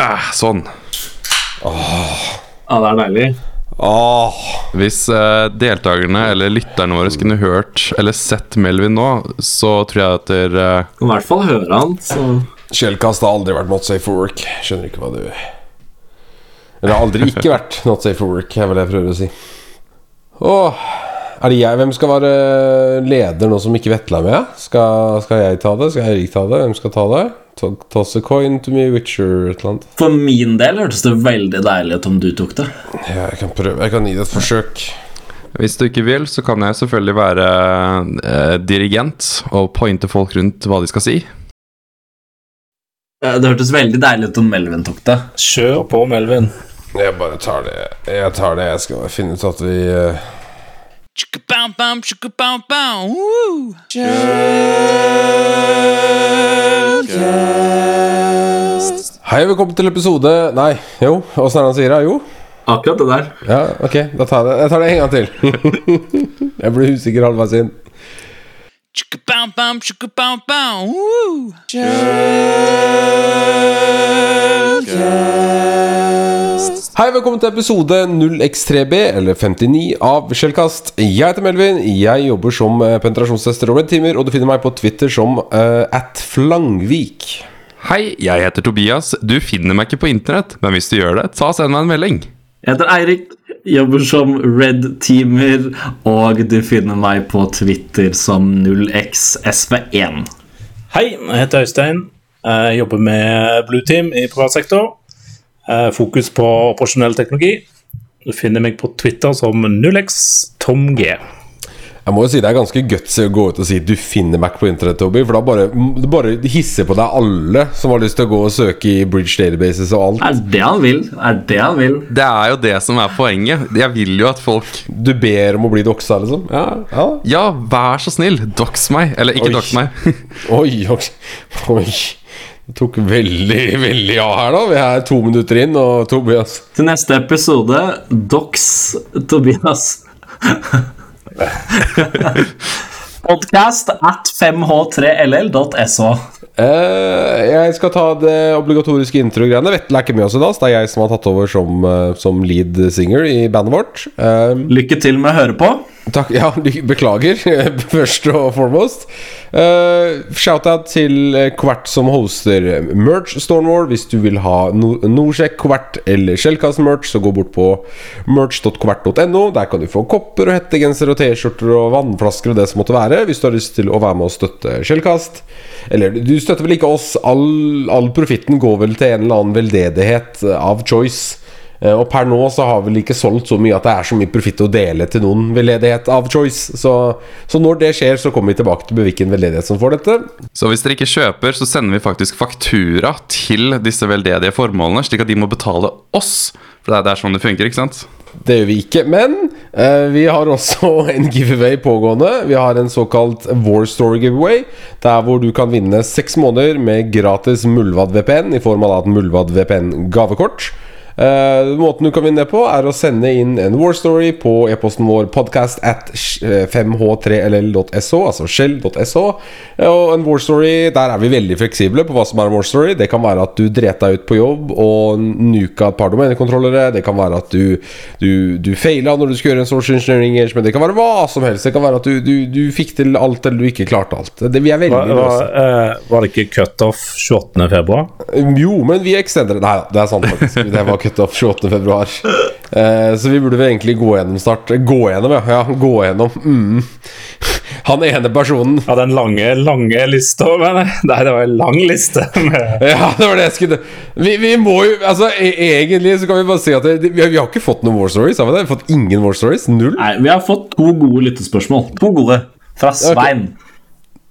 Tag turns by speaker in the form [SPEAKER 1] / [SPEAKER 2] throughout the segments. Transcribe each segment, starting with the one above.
[SPEAKER 1] Eh, sånn.
[SPEAKER 2] Ja, det er deilig.
[SPEAKER 3] Åh,
[SPEAKER 1] Hvis eh, deltakerne eller lytterne våre skulle hørt eller sett Melvin nå, så tror jeg at dere eh,
[SPEAKER 2] I hvert fall høre han, så
[SPEAKER 3] Shellcast har aldri vært not safe for work. Skjønner ikke hva du Eller har aldri ikke vært not safe for work, er vel det jeg prøver å si. Åh, er det jeg Hvem skal være leder nå som ikke Vetle er med? Skal, skal jeg ta det? Skal Eirik ta det? Hvem skal ta det? To- Toss a coin to me, Witcher, et eller annet.
[SPEAKER 2] For min del hørtes det veldig deilig ut om du tok det.
[SPEAKER 3] Ja, jeg kan prøve. Jeg kan gi det et forsøk.
[SPEAKER 1] Hvis du ikke vil, så kan jeg selvfølgelig være eh, dirigent og pointe folk rundt hva de skal si.
[SPEAKER 2] Det hørtes veldig deilig ut om Melvin tok det.
[SPEAKER 4] Kjør på, Melvin.
[SPEAKER 3] Jeg bare tar det. Jeg tar det. Jeg skal finne ut at vi eh! Hei, velkommen til episode Nei, jo, åssen er det han sier det? Jo?
[SPEAKER 2] Akkurat det der.
[SPEAKER 3] Ja, ok, da tar jeg det. Jeg tar det en gang til. jeg ble usikker halvveis inn.
[SPEAKER 5] Chicka-bam-bam, chicka-bam-bam!
[SPEAKER 3] Hei, velkommen til episode 0x3b, eller 59, av Skjellkast. Jeg heter Melvin. Jeg jobber som eh, penetrasjonstester over timer, og du finner meg på Twitter som uh, at Flangvik.
[SPEAKER 1] Hei, jeg heter Tobias. Du finner meg ikke på internett, men hvis du gjør det, ta og send meg en melding.
[SPEAKER 2] Jeg heter Eirik, jobber som Red Teamer, og du finner meg på Twitter som 0xsv1.
[SPEAKER 4] Hei, jeg heter Øystein. Jeg jobber med Blue Team i privat sektor. Eh, Fokus på operasjonell teknologi. Du finner meg på Twitter som 0xtomg.
[SPEAKER 3] Jeg må jo si Det er ganske gutsy å gå ut og si 'du finner Mac på internett', Toby. For da bare, bare hisser på deg alle som har lyst til å gå og søke i Bridge Databases og alt.
[SPEAKER 2] Er det han vil? Er det han vil?
[SPEAKER 1] Det er jo det som er poenget. Jeg vil jo at folk
[SPEAKER 3] Du ber om å bli doxa, liksom? Ja, ja.
[SPEAKER 1] Ja, vær så snill, dox meg. Eller ikke
[SPEAKER 3] Oi.
[SPEAKER 1] dox meg.
[SPEAKER 3] Oi, oi, tok veldig, veldig av her, da. Vi er to minutter inn, og Tobias
[SPEAKER 2] Til neste episode Dox Tobias. Podcast at 5h3ll.so.
[SPEAKER 3] eh, Jeg skal ta det obligatoriske intro-greiene. Vetle er ikke med oss i dag, så det er jeg som har tatt over som, eh, som lead singer i bandet vårt. Eh,
[SPEAKER 2] Lykke til med å høre på.
[SPEAKER 3] Takk, ja, du beklager, først og foremost. Uh, Shout-out til Kvart Kvert som hoster merch Stormwall. Hvis du vil ha no Norsjek, Kvert eller Skjellkassen-merch, så gå bort på merch.kvert.no. Der kan du få kopper og hettegensere og T-skjorter og vannflasker og det som måtte være, hvis du har lyst til å være med og støtte Skjellkast. Eller du støtter vel ikke oss, all, all profitten går vel til en eller annen veldedighet av choice. Eh, Og per nå så har vi vel ikke solgt så mye at det er så mye profitt å dele til noen veldedighet av choice. Så, så når det skjer, så kommer vi tilbake til hvilken veldedighet som får dette.
[SPEAKER 1] Så hvis dere ikke kjøper, så sender vi faktisk faktura til disse veldedige formålene, slik at de må betale oss. For det er, det er sånn det funker, ikke sant?
[SPEAKER 3] Det gjør vi ikke. Men eh, vi har også en giveaway pågående. Vi har en såkalt War Story giveaway. Der hvor du kan vinne seks måneder med gratis Muldvad VPN i form av et Mullvad VPN Eh, måten du kan vinne på, er å sende inn en war story på e-posten vår podcast at 5h3ll.so, altså shell.so. Eh, Og en war story, der er vi veldig fleksible på hva som er en war story. Det kan være at du dret deg ut på jobb og nuka et par domenekontrollere. Det kan være at du, du, du feila når du skulle gjøre en social engineering engagement. Det kan være hva som helst. Det kan være at du, du, du fikk til alt, eller du ikke klarte alt. Det, vi er veldig
[SPEAKER 4] var,
[SPEAKER 3] løse.
[SPEAKER 4] eh, var det ikke cutoff 28. februar?
[SPEAKER 3] Jo, men vi extender Nei da, det er sant faktisk. Det var cutoff 28. februar. Eh, så vi burde vel egentlig gå gjennom snart. Gå gjennom, ja. ja gå gjennom. Mm. Han ene personen
[SPEAKER 4] Ja, den lange, lange lista. Nei, det var en lang liste. Med,
[SPEAKER 3] Ja, det var det jeg skulle Vi, vi må jo Altså, e egentlig så kan vi bare si at det, vi, har, vi har ikke fått noen War Stories. Har vi det? Vi har fått ingen War Stories? Null?
[SPEAKER 2] Nei, vi har fått to gode lyttespørsmål. To gode. Fra Svein.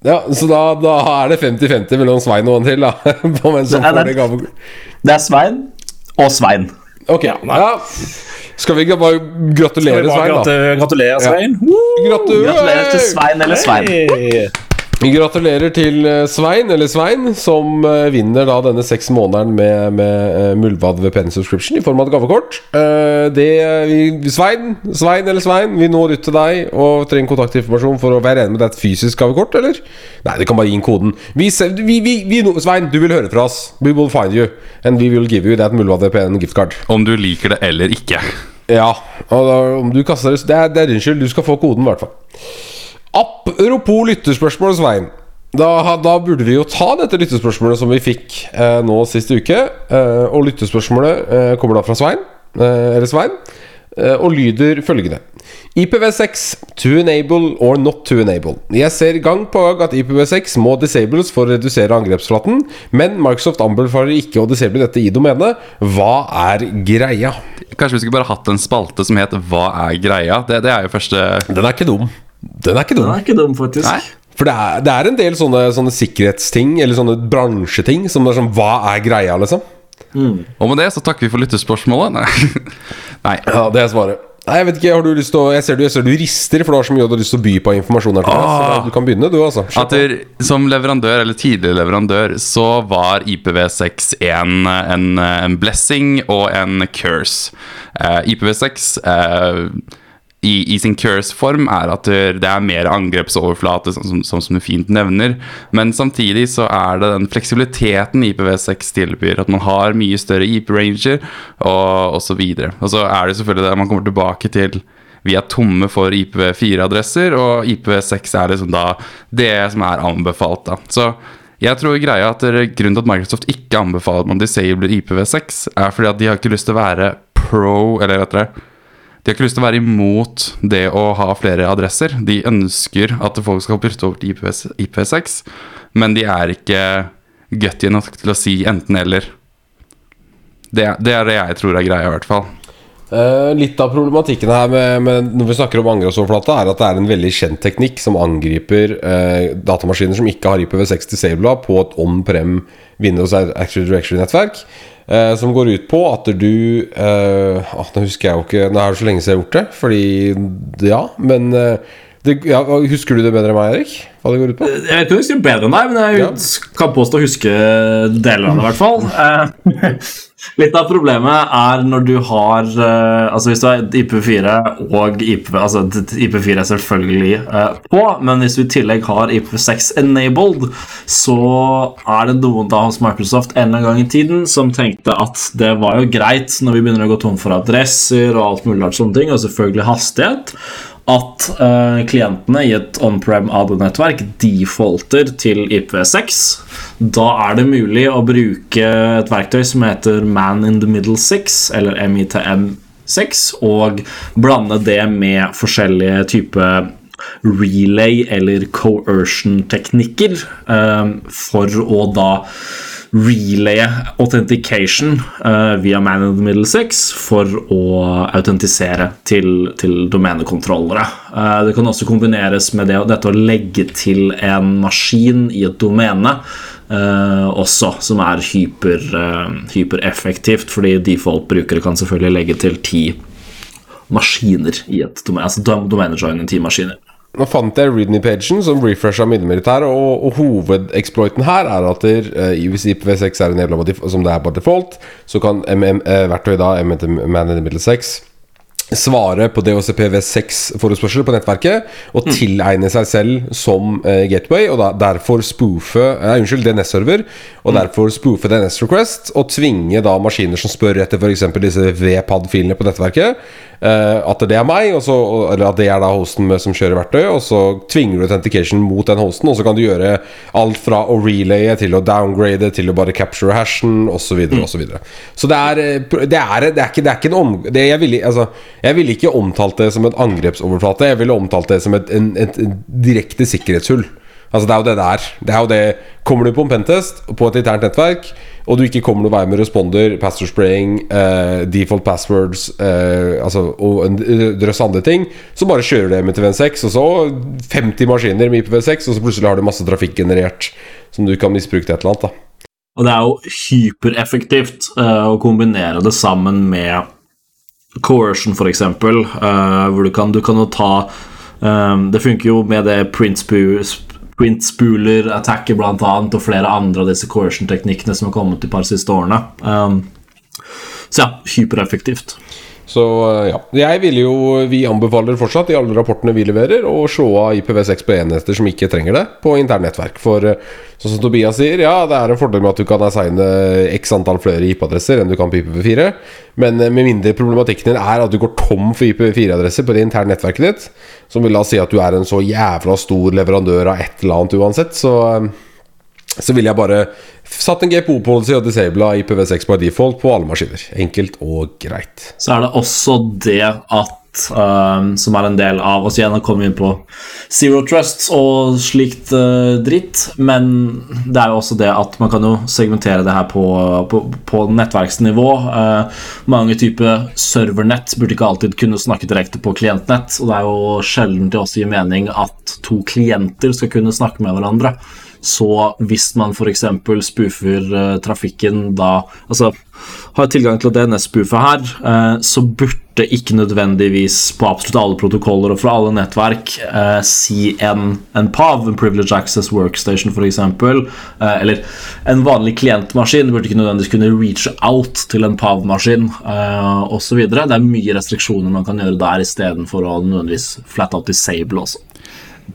[SPEAKER 3] Ja, Så da, da er det 50-50 mellom Svein og en til, da.
[SPEAKER 2] Det er det.
[SPEAKER 3] det.
[SPEAKER 2] Det er Svein og Svein.
[SPEAKER 3] Ok, ja. Skal vi ikke bare gratulere Svein, da?
[SPEAKER 4] gratu- Gratulerer, Svein.
[SPEAKER 3] Gratulerer!
[SPEAKER 2] Gratulerer til Svein eller Svein.
[SPEAKER 4] Hei.
[SPEAKER 3] Gratulerer til eh, Svein, eller Svein, som eh, vinner da denne seks månederen med, med eh, Muldvad VPN subscription i form av et gavekort. Det, Svein, Svein eller Svein, vi når ut til deg og trenger kontaktinformasjon for å være enig med deg et fysisk gavekort, eller? Nei, du kan bare gi inn koden. Vi, vi, vi, Svein, du vil høre fra oss. We will find you. And we will give you that Muldvad VPN gift card.
[SPEAKER 1] Om du liker det eller ikke.
[SPEAKER 3] Ja, da, om du kaster det Det er, det er din skyld. Du skal få koden, i hvert fall. Apropos lytterspørsmål, Svein. Da, da burde vi jo ta dette lyttespørsmålet som vi fikk eh, nå sist uke. Eh, og lyttespørsmålet eh, kommer da fra Svein, eh, eller Svein, eh, og lyder følgende. IPv6 to enable or not to enable. Jeg ser gang på gang at IPv6 må disables for å redusere angrepsflaten, men Microsoft anbefaler ikke å disable dette i domenet. Hva er greia?
[SPEAKER 1] Kanskje vi skulle bare hatt en spalte som het Hva er greia? Det, det er jo første
[SPEAKER 3] Den er ikke dum. Den er ikke dum.
[SPEAKER 2] Den er ikke dum, faktisk.
[SPEAKER 1] Nei.
[SPEAKER 3] For det er, det er en del sånne, sånne sikkerhetsting, eller sånne bransjeting, som er sånn Hva er greia, liksom?
[SPEAKER 1] Og med det så takker vi for lyttespørsmålet. Nei. Nei.
[SPEAKER 3] Ja, det er svaret. Nei, jeg vet ikke, har du lyst til å Jeg ser du, jeg ser du rister, for du har så mye du har lyst til å by på informasjon her til meg. Så du kan begynne, du, altså. På.
[SPEAKER 1] som leverandør, eller tidligere leverandør, så var IPv6 en, en, en blessing og en curse. Uh, IPv6 eh, i, i sin curse-form er at det er mer angrepsoverflate, sånn som, sånn som du fint nevner. Men samtidig så er det den fleksibiliteten IPv6 tilbyr. At man har mye større IP-ranger og osv. Og så er det selvfølgelig det man kommer tilbake til vi er tomme for IPv4-adresser, og IPv6 er liksom da det som er anbefalt. da. Så jeg tror greia at grunnen til at Microsoft ikke anbefaler at man disabler IPv6, er fordi at de har ikke lyst til å være pro, eller vet det De har ikke lyst til å være imot det å ha flere adresser. De ønsker at folk skal bytte over til IPv6, men de er ikke gutty nok til å si enten-eller. Det, det er det jeg tror er greia, i hvert fall.
[SPEAKER 3] Uh, litt av problematikken her med, med når vi snakker om angrepsoverflate, er at det er en veldig kjent teknikk som angriper uh, datamaskiner som ikke har IPv6 disabla på et on-prem Windows Active Directory-nettverk. Eh, som går ut på at du eh, ah, Nå husker jeg jo ikke Nå er det så lenge siden jeg har gjort det. Fordi Ja, men eh, det, ja, Husker du det bedre enn meg, Erik? Hva det går ut på?
[SPEAKER 2] Jeg vet ikke om jeg husker bedre enn deg, men jeg
[SPEAKER 3] Ja.
[SPEAKER 2] kan påstå å huske deler av det, i hvert fall. Litt av problemet er når du har eh, Altså Hvis du har IP4 og IP, altså IP4 er selvfølgelig eh, på, men hvis du i tillegg har IP6 enabled, så er det noen da hos Microsoft en gang i tiden som tenkte at det var jo greit når vi begynner å gå tom for adresser og alt mulig sånne ting, og selvfølgelig hastighet at uh, klientene i et on-prem AD-nettverk defaulter til IPv6. Da er det mulig å bruke et verktøy som heter Man in the Middle Six, eller MITM6, og blande det med forskjellige typer relay- eller coercion-teknikker eh, for å da relaye authentication eh, via Man in the Middle Six for å autentisere til, til domenekontrollere. Eh, det kan også kombineres med det, dette å legge til en maskin i et domene eh, også, som er hyper, uh, hypereffektivt, fordi default-brukere kan selvfølgelig legge til ti maskiner i et domene, altså dom- domenejoinen ti maskiner.
[SPEAKER 3] Nå fant jeg readme-pagen som refresha minnet mitt her, og, og hovedexploiten her er at der, uh, hvis IPv6 er en del av som det er på default, så kan MM, verktøy da, MNT Man in the Middle 6 svare på DHCPv6-forespørsel på nettverket og tilegne seg selv som uh, gateway, og da, derfor spoofe uh, Unnskyld, DNS-server, og derfor spoofe DNS-request, og tvinge da maskiner som spør etter f.eks. disse VPAD-filene på nettverket, uh, at det er meg, og så, eller at det er da hosten med, som kjører verktøy, og så tvinger du authentication mot den hosten, og så kan du gjøre alt fra å relaye til å downgrade til å bare capture hashen, osv., osv. Så, videre. så det er, det er, det er, ikke, det er ikke en om... Det jeg ville altså, jeg ville ikke omtalt det som en angrepsoverflate, jeg ville omtalt det som et, en, et, et direkte sikkerhetshull. Altså Det er jo det det er. Det er jo det Kommer du på en pentest på et internt nettverk, og du ikke kommer noen vei med responder, password spraying, eh, default passwords eh, altså, og en drøss andre ting, så bare kjører du det med IPv6, og så 50 maskiner med IPv6, og så plutselig har du masse trafikk generert som du kan misbruke til et eller annet. da
[SPEAKER 2] Og det er jo hypereffektivt eh, å kombinere det sammen med coercion, f.eks., uh, hvor du kan, du kan jo ta um, Det funker jo med det print, spoo, print-spooler, attacker blant annet, og flere andre av disse coercion-teknikkene som har kommet de par siste årene. Um, så ja, hypereffektivt.
[SPEAKER 3] Så eh, ja. Jeg vil jo, Vi anbefaler fortsatt i alle rapportene vi leverer, å slå av IPv6 på enheter som ikke trenger det, på internnettverk. For eh, sånn som Tobias sier, ja, det er en fordel med at du kan assigne x antall flere IP-adresser enn du kan på IPv4. Men eh, med mindre problematikken din er at du går tom for IPv4-adresser på det interne nettverket ditt, som vil da si at du er en så jævla stor leverandør av et eller annet uansett, så så ville jeg bare satt en GPO-policy og disabla IPv6 by default på alle maskiner. Enkelt og greit.
[SPEAKER 2] Så er det også det at um, Som er en del av oss igjen, kommer vi inn på Zero Trust og slikt uh, dritt. Men det er jo også det at man kan jo segmentere det her på, på, på nettverksnivå. Uh, mange typer servernett burde ikke alltid kunne snakke direkte på klientnett. Og det er jo sjelden til oss gir mening at to klienter skal kunne snakke med hverandre. Så hvis man f.eks. spoofer uh, trafikken da Altså har tilgang til DNS-spoofet her, uh, så burde ikke nødvendigvis på absolutt alle protokoller og fra alle nettverk uh, si en, en PAV, en Privilege Access Workstation f.eks., uh, eller en vanlig klientmaskin burde ikke nødvendigvis kunne reache out til en PAV-maskin uh, osv. Det er mye restriksjoner man kan gjøre der istedenfor å nødvendigvis flat out disable også.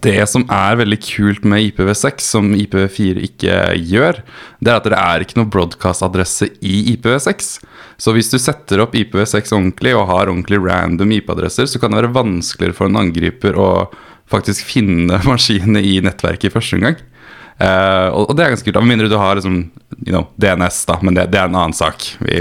[SPEAKER 1] Det som er veldig kult med IPv6, som IPv4 ikke gjør, det er at det er ikke noe broadcast-adresse i IPv6. Så hvis du setter opp IPv6 ordentlig og har ordentlig random IP-adresser, så kan det være vanskeligere for en angriper å faktisk finne maskinene i nettverket i første omgang. Uh, og det er ganske kult, med mindre du har liksom, you know, DNS, da, men det, det er en annen sak. Vi,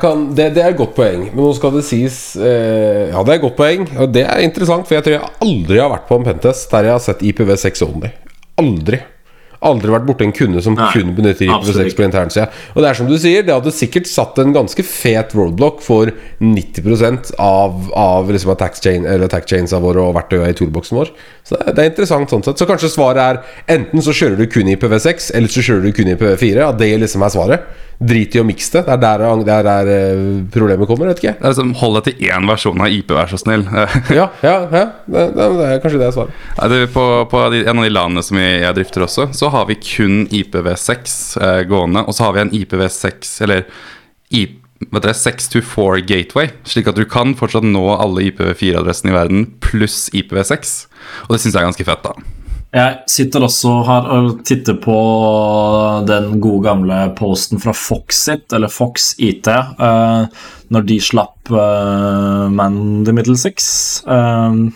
[SPEAKER 3] kan, det, det er et godt poeng, men nå skal det sies eh, Ja, det er et godt poeng, og det er interessant, for jeg tror jeg aldri har vært på en pentest der jeg har sett IPv6 only. Aldri. Aldri vært borti en kunde som
[SPEAKER 2] Nei,
[SPEAKER 3] kun benytter IPv6
[SPEAKER 2] ikke.
[SPEAKER 3] på internsida. Og det er som du sier, det hadde sikkert satt en ganske fet roadblock for 90% av, av liksom attack, chain, eller attack chainsa våre og verktøyene i toolboxen vår. Så det, det er interessant sånn sett. Så kanskje svaret er enten så kjører du kun IPv6, eller så kjører du kun IPv4. At det liksom er svaret. Drit i å mikse det. Det er der, det er der eh, problemet kommer, vet ikke
[SPEAKER 1] det er liksom, hold deg til én versjon av IP, vær så snill.
[SPEAKER 3] Ja, ja, ja. Det, det, det er kanskje det er svaret.
[SPEAKER 1] Ja, det på, på de, en av de landene som jeg, jeg drifter også, så har vi kun IPv6 eh, gående. Og så har vi en IPv6, eller IP, vet dere, 624 gateway, slik at du kan fortsatt nå alle IPv4-adressene i verden pluss IPv6. Og det syns jeg er ganske fett, da.
[SPEAKER 2] Jeg sitter også her og titter på den gode gamle posten fra Foxit, eller Fox IT, uh, når de slapp uh, Man the Middle Six Uh,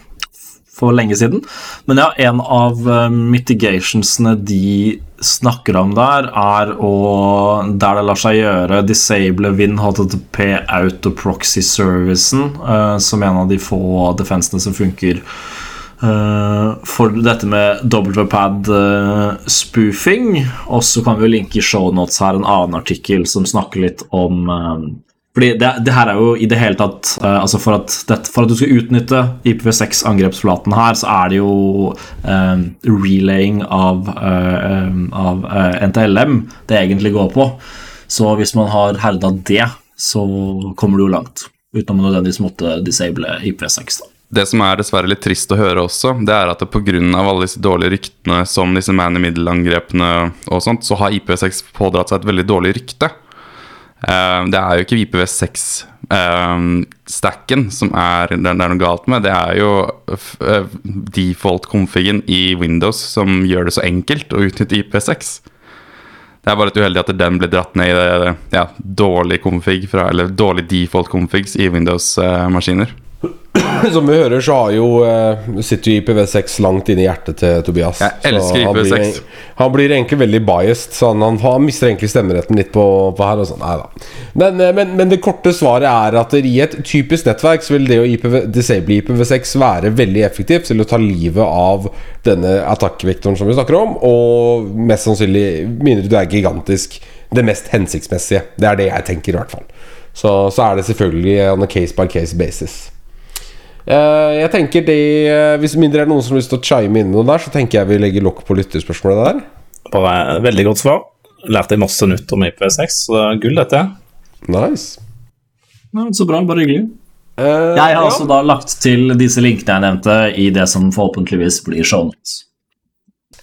[SPEAKER 2] for lenge siden. Men ja, en av mitigationsene de snakker om der, er å Der det lar seg gjøre, disable Win HTTP Autoproxy-servicen, eh, som en av de få defensene som funker for dette med WPAD-spoofing. og så kan vi jo linke i shownotes her en annen artikkel som snakker litt om uh, fordi det, det her er jo i det hele tatt uh, altså for at, det, for at du skal utnytte IPv6-angrepsflaten her, så er det jo um, relaying av, uh, um, av uh, NTLM det egentlig går på. Så hvis man har herda det, så kommer du jo langt. Uten å nødvendigvis måtte disable IPv6. da.
[SPEAKER 1] Det som er dessverre litt trist å høre også, det er at pga. alle disse dårlige ryktene, som disse man in middle-angrepene og sånt, så har IPv6 pådratt seg et veldig dårlig rykte. Uh, det er jo ikke IPv6-stacken som er det er noe galt med, det er jo uh, default-konfigen i Windows som gjør det så enkelt å utnytte IP6. Det er bare litt uheldig at den ble dratt ned i det, ja, dårlig fra, dårlig default-configs i Windows-maskiner.
[SPEAKER 3] Som vi hører, så har jo, eh, sitter jo IPv6 langt inn i hjertet til Tobias.
[SPEAKER 1] Jeg elsker
[SPEAKER 3] han
[SPEAKER 1] IPv6.
[SPEAKER 3] Blir, han blir egentlig veldig biased, så han, han, han mister egentlig stemmeretten litt på, på her. Sånn. Men, eh, men, men det korte svaret er at i et typisk nettverk så vil det å IPv, disable IPv6 være veldig effektivt til å ta livet av denne attack-vektoren som vi snakker om, og mest sannsynlig, mindre du er gigantisk, det mest hensiktsmessige. Det er det jeg tenker, i hvert fall. Så, så er det selvfølgelig on a case by case basis. Eh, jeg tenker det eh, Hvis mindre er det noen som har lyst til å chime inn noe der, så tenker jeg vi legger lokk på lytterspørsmålet der.
[SPEAKER 4] Bare Veldig godt svar. Lærte jeg masse nytt om IPv6, så gull dette.
[SPEAKER 3] Nice.
[SPEAKER 2] Ja, så bra, bare hyggelig.
[SPEAKER 3] Uh,
[SPEAKER 2] Jeg har
[SPEAKER 3] ja.
[SPEAKER 2] altså da lagt til disse linkene jeg nevnte, i det som forhåpentligvis blir shownotes.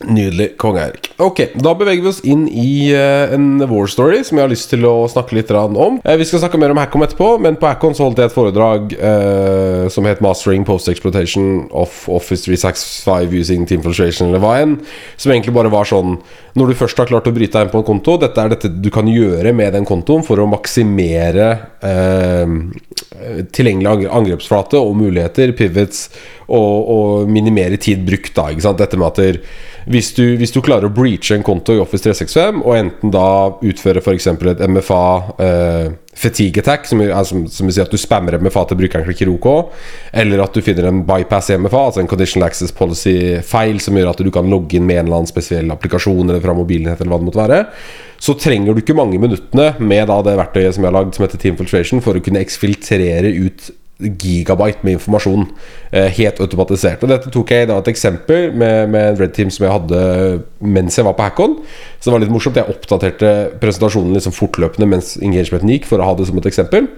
[SPEAKER 3] Nydelig. Kong Erik. Ok, da beveger vi oss inn i uh, en war story som jeg har lyst til å snakke litt om. Uh, vi skal snakke mer om Hackon etterpå, men på Hackon så holdt jeg et foredrag uh, som het 'Mastering Post-Exploitation of Office 365 Using Team Filtration', eller hva enn. Som egentlig bare var sånn Når du først har klart å bryte deg inn på en konto, dette er dette du kan gjøre med den kontoen for å maksimere tilgjengelig angrepsflate og muligheter, pivots, og, og minimere tid brukt, da. Ikke sant? Dette med at hvis, du, hvis du klarer å breache en konto i Office 365, og enten da utføre f.eks. et MFA eh, fatigue attack, som, som, som vil si at du spammer MFA til brukeren klikker OK, eller at du finner en bypass i MFA, altså en conditional access policy-feil som gjør at du kan logge inn med en eller annen spesiell applikasjon eller fra mobilen eller hva det måtte være, så trenger du ikke mange minuttene med da det verktøyet som jeg har lagd som heter Team Filtration, for å kunne eksfiltrere ut gigabyte med informasjon eh, helt automatisert. Og Dette tok jeg da et eksempel med, med en Red Team som jeg hadde mens jeg var på Hackon. Så det var litt morsomt. Jeg oppdaterte presentasjonen liksom fortløpende mens engagementen gikk, for å ha det som et eksempel.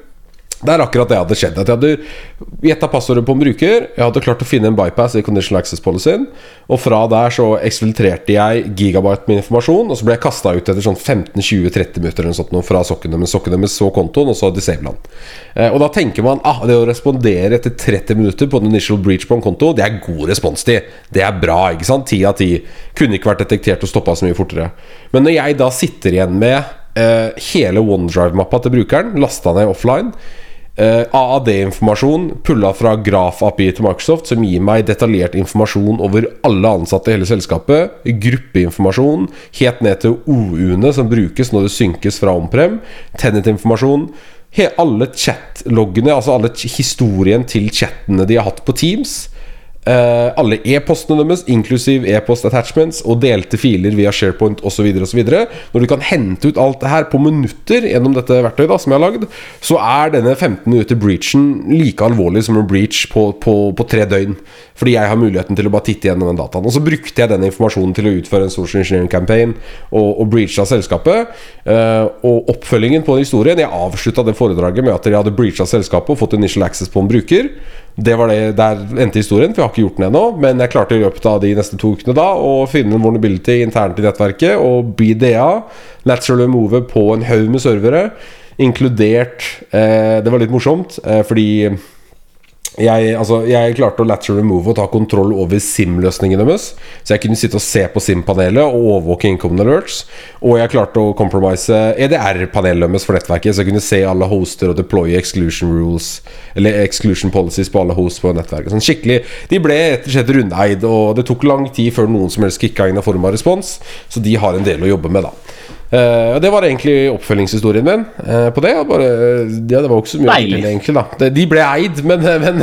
[SPEAKER 3] Det er akkurat det hadde skjedd. At jeg hadde gjetta passordet på en bruker. Jeg hadde klart å finne en bypass i conditional access policyen. Og fra der så eksfiltrerte jeg gigabyte med informasjon, og så ble jeg kasta ut etter sånn 15-20-30 minutter eller sånt fra sokken deres. Sokken deres så kontoen, og så disable den. Eh, og da tenker man ah, det å respondere etter 30 minutter på en initial breach på en konto, det er god responstid. Det er bra, ikke sant? Ti av ti. Kunne ikke vært detektert og stoppa så mye fortere. Men når jeg da sitter igjen med eh, hele OneDrive-mappa til brukeren, lasta ned offline Uh, AAD-informasjon pulla fra Graf-API til Microsoft, som gir meg detaljert informasjon over alle ansatte i hele selskapet. Gruppeinformasjon helt ned til OU-ene som brukes når det synkes fra Omprem. Tenet-informasjon. Alle chat-loggene, altså alle historien til chattene de har hatt på Teams. Eh, alle e-postene deres, inklusiv e-post-attachments og delte filer via SharePoint osv. Når du kan hente ut alt det her på minutter gjennom dette verktøyet da, som jeg har lagd, så er denne 15 minutter breachen like alvorlig som en breach på, på, på tre døgn. Fordi jeg har muligheten til å bare titte gjennom den dataen. Og så brukte jeg den informasjonen til å utføre en social engineering campaign og, og breacha selskapet. Uh, og oppfølgingen på den historien Jeg avslutta det foredraget med at jeg hadde breacha selskapet og fått initial access på en bruker. Det var det, Der endte historien, for jeg har ikke gjort den ennå. Men jeg klarte i løpet av de neste to ukene da å finne en vulnerability internt i nettverket og BDA, natural remove, på en haug med servere. Inkludert eh, Det var litt morsomt, eh, fordi jeg, altså, jeg klarte å lateral remove og ta kontroll over SIM-løsningen deres. Så jeg kunne sitte og se på SIM-panelet og overvåke incoming alerts. Og jeg klarte å compromise EDR-panelet deres for nettverket, så jeg kunne se alle hoster og deploye exclusion rules Eller exclusion policies på alle hosts på nettverket. Sånn skikkelig De ble rett og slett rundeid, og det tok lang tid før noen som helst kicka inn en form av respons, så de har en del å jobbe med, da. Eh, og Det var egentlig oppfølgingshistorien min uh, på det. og Bare, ja, det var ikke så mye
[SPEAKER 2] Deilig.
[SPEAKER 3] egentlig da Det- De ble eid, men, men,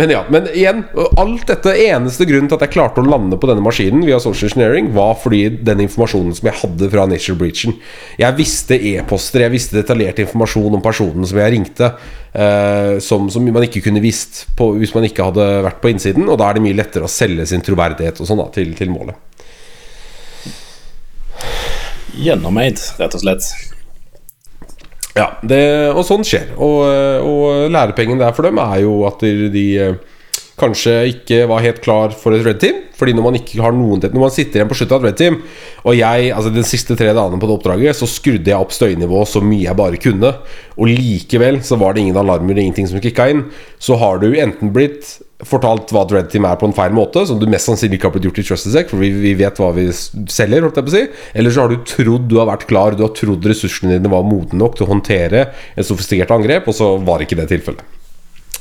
[SPEAKER 3] men ja. Men igjen, alt dette eneste grunnen til at jeg klarte å lande på denne maskinen via social engineering, var fordi den informasjonen som jeg hadde fra Nature Breachen. Jeg visste e-poster, jeg visste detaljert informasjon om personen som jeg ringte, eh, som, som man ikke kunne visst på, hvis man ikke hadde vært på innsiden. Og da er det mye lettere å selge sin troverdighet og sånn da til, til målet.
[SPEAKER 4] Gjennomeid, rett og slett.
[SPEAKER 3] Ja, det, og sånn skjer. Og, og lærepengen der for dem er jo at de, de eh, kanskje ikke var helt klar for et red team. Fordi når man ikke har noen Når man sitter igjen på slutten av et red team Og jeg, altså den siste tre dagene på det oppdraget Så skrudde jeg opp støynivået så mye jeg bare kunne Og likevel så var det ingen alarmer Ingenting som kicka inn Så har du enten blitt fortalt hva et team er på en feil måte Som du mest sannsynlig ikke har blitt gjort i Trusted For vi, vi vet hva vi selger, holdt jeg på å si Eller så har du trodd du har vært klar Du har trodd ressursene dine var modne nok Til å håndtere et sofistikert angrep Og så var ikke det tilfellet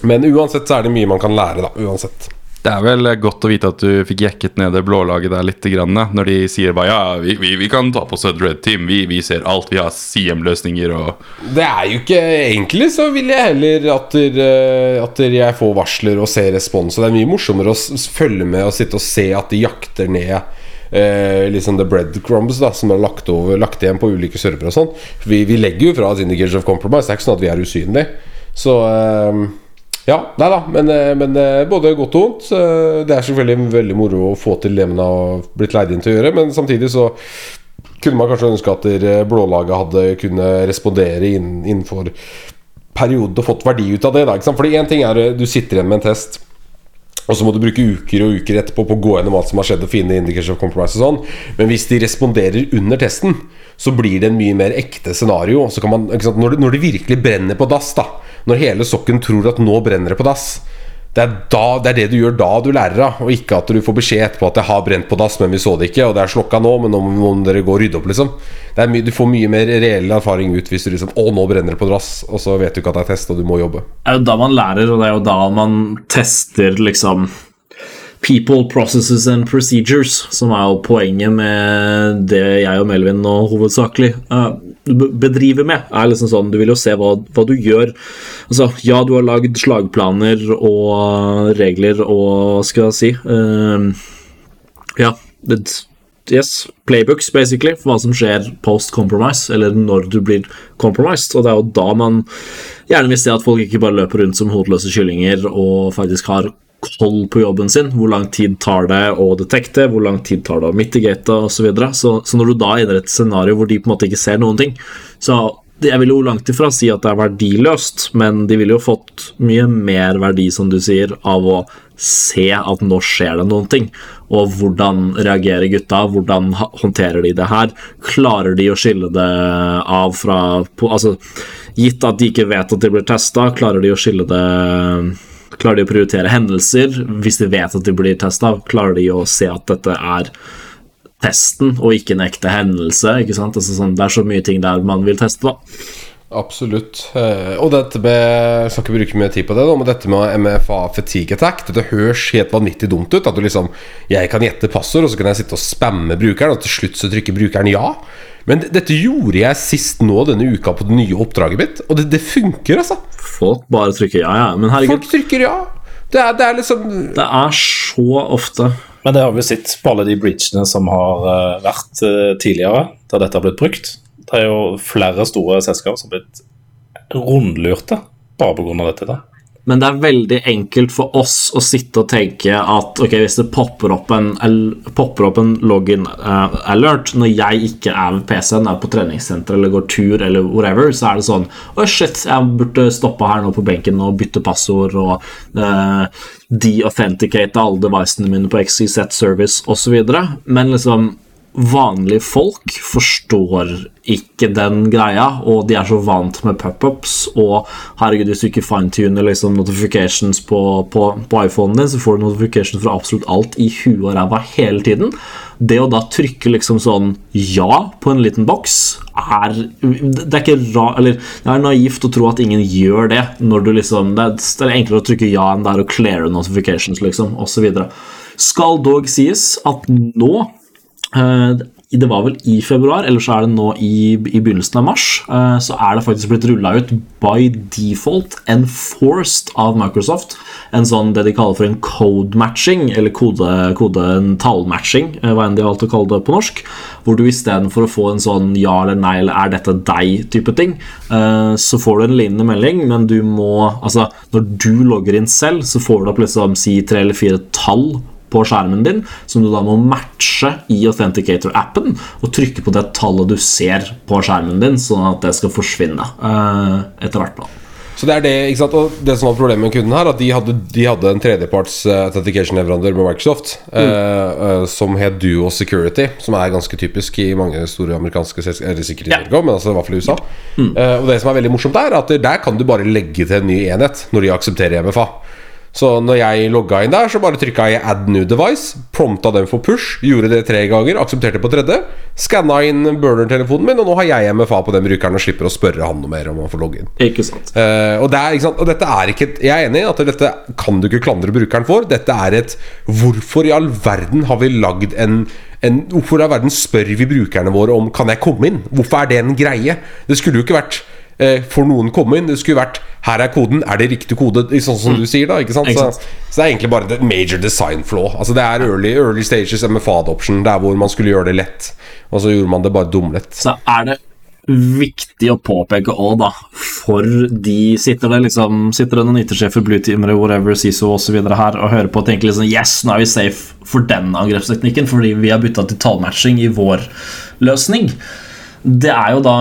[SPEAKER 3] men uansett så er det mye man kan lære, da. Uansett.
[SPEAKER 1] Det er vel godt å vite at du fikk jekket ned det blålaget der litt, når de sier bare ja, vi, vi, vi kan ta på oss et red team, vi, vi ser alt, vi har CM-løsninger og
[SPEAKER 3] Det er jo ikke Egentlig så vil jeg heller at, der, eh, at der jeg får varsler og ser respons. Og det er mye morsommere å følge med og sitte og se at de jakter ned eh, liksom the breadcrumbs da som er lagt, over, lagt igjen på ulike servere og sånn. Vi, vi legger jo fra oss Indicators of Compromise. Det er ikke sånn at vi er usynlige. Så eh, ja, nei da, men, eh, men eh, både godt og vondt. Eh, Det er selvfølgelig veldig moro å få til det man har blitt leid inn til å gjøre, men samtidig så kunne man kanskje ønske at blålaget hadde kunne respondere innenfor perioden og fått verdi ut av det. Da? Fordi én ting er du sitter igjen med en test Og så må du bruke uker og uker etterpå på å gå gjennom alt som har skjedd, og finne indicators of compromise og sånn. Men hvis de responderer under testen, så blir det en mye mer ekte scenario. Så kan man? Når, det, når det virkelig brenner på dass, da når hele sokken tror at nå brenner det på dass, det er, da, det er det du gjør da du lærer av, og ikke at du får beskjed etterpå at det har brent på dass, men vi så det ikke, og det er slokka nå, men nå må dere gå og rydde opp, liksom. Mye, du får mye mer reell erfaring ut hvis du liksom Å, nå brenner det på dass, og så vet du ikke at det er test, og du må jobbe.
[SPEAKER 2] Det er jo da man lærer, og det er jo da man tester liksom People, processes and procedures, som er jo poenget med det jeg og Melvin nå hovedsakelig uh, bedriver med. er liksom sånn, Du vil jo se hva, hva, du gjør. Altså, Ja, du har lagd slagplaner og regler og skal jeg si uh, Ja, det, yes, playbooks, basically, for hva som skjer post compromise, eller når du blir compromised. Og det er jo da man gjerne vil se at folk ikke bare løper rundt som hodeløse kyllinger og faktisk har koll på jobben sin. Hvor lang tid tar det å detekte, hvor lang tid tar det å mitigate osv. Så, så Så når du da er i et scenario hvor de på en måte ikke ser noen ting, så jeg vil jo langt ifra si at det er verdiløst, men de ville jo fått mye mer verdi, som du sier, av å se at nå skjer det noen ting. Og hvordan reagerer gutta? Hvordan håndterer de det her? Klarer de å skille det av fra Altså, gitt at de ikke vet at de blir testa, klarer de å skille det Klarer de å prioritere hendelser? Hvis de vet at de blir testa, klarer de å se at dette er testen og ikke en ekte hendelse? ikke sant? Altså, sånn, det er så mye ting der man vil teste, da.
[SPEAKER 3] Absolutt. Eh, og dette med Jeg skal ikke bruke mye tid på det, men dette med MFA fatigue attack Dette høres helt vanvittig dumt ut. At du liksom Jeg kan gjette passord, og så kan jeg sitte og spamme brukeren, og til slutt så trykker brukeren ja. Men dette gjorde jeg sist nå denne uka på det nye oppdraget mitt, og det, det funker, altså.
[SPEAKER 2] Folk bare trykker ja, ja. Men herregud
[SPEAKER 3] Folk trykker ja. Det er, det er liksom
[SPEAKER 2] Det er så ofte.
[SPEAKER 4] Men det har vi sett på alle de breachene som har uh, vært uh, tidligere, da dette har blitt brukt. Det er jo flere store selskaper som har blitt rundlurte bare pga. dette. da.
[SPEAKER 2] Men det er veldig enkelt for oss å sitte og tenke at ok, hvis det popper opp en, popper opp en login uh, alert når jeg ikke er ved PC-en, er på treningssenter eller går tur eller whatever, så er det sånn Å, oh shit, jeg burde stoppe her nå på benken og bytte passord og uh, de-authenticate alle devicene mine på XYZ Service osv. Men liksom vanlige folk forstår ikke den greia, og de er så vant med pop-ups. Og herregud, hvis du ikke fine-tuner liksom notifications på, på, på iPhonen din, så får du notifications fra absolutt alt i huet og ræva hele tiden. Det å da trykke liksom sånn ja på en liten boks er Det er ikke ra, eller det er naivt å tro at ingen gjør det. Når du liksom, det er, er enklere å trykke ja enn det er å cleare notifications, liksom, osv. Skal dog sies at nå det var vel i februar, eller så er det nå i, i begynnelsen av mars. Eh, så er det faktisk blitt rulla ut by default, enforced av Microsoft. En sånn det de kaller for en code matching, eller kode, kode tallmatching, eh, hva enn de har valgt å kalle det på norsk. Hvor du istedenfor å få en sånn ja eller nei eller er dette deg-type ting, så får du en lignende melding, men du må Altså, når du logger inn selv, så får du opp liksom si tre eller fire tall på skjermen din, som du da må matche i Authenticator-appen, og trykke på det tallet du ser på skjermen din, sånn at det skal forsvinne uh, etter hvert. da
[SPEAKER 3] så det er det, ikke sant? Og det som var problemet med kunden her, at de hadde, de hadde en tredjeparts uh, authentication-leverandør med Microsoft mm. uh, uh, som het Duo Security, som er ganske typisk i mange store amerikanske sikkert ja. Men altså i hvert fall i USA. Mm. og det som er veldig morsomt der, er at der kan du bare legge til en ny enhet når de aksepterer MFA. Så når jeg logga inn der, så bare trykka jeg 'add new device', prompta den for push, gjorde det tre ganger, aksepterte på tredje, skanna inn burner-telefonen min, og nå har jeg MFA på den brukeren og slipper å spørre han noe mer om å få logge inn.
[SPEAKER 2] Ikke sant.
[SPEAKER 3] Uh, og, det er, ikke sant? og dette er ikke Jeg er enig i at dette kan du ikke klandre brukeren for. Dette er et Hvorfor i all verden har vi lagd en en, hvorfor i all verden spør vi brukerne våre om Kan jeg komme inn? Hvorfor er det en greie? Det skulle jo ikke vært eh, får noen komme inn. Det skulle vært her er koden, er det riktig kode? Sånn som mm. du sier, da. Ikke sant? Så, så, det er egentlig bare et major design flaw. Altså Det er early, early stages MFA adoption, der hvor man skulle gjøre det lett. Og så gjorde man det bare dumlett.
[SPEAKER 2] Så er det viktig å påpeke òg, da, for de Sitter det liksom Sitter det noen IT-sjefer, blueteamere, whatever, CISO osv. her og hører på og tenker liksom Yes, nå er vi safe for den angrepsteknikken fordi vi har bytta til tallmatching i vår løsning. Det er jo da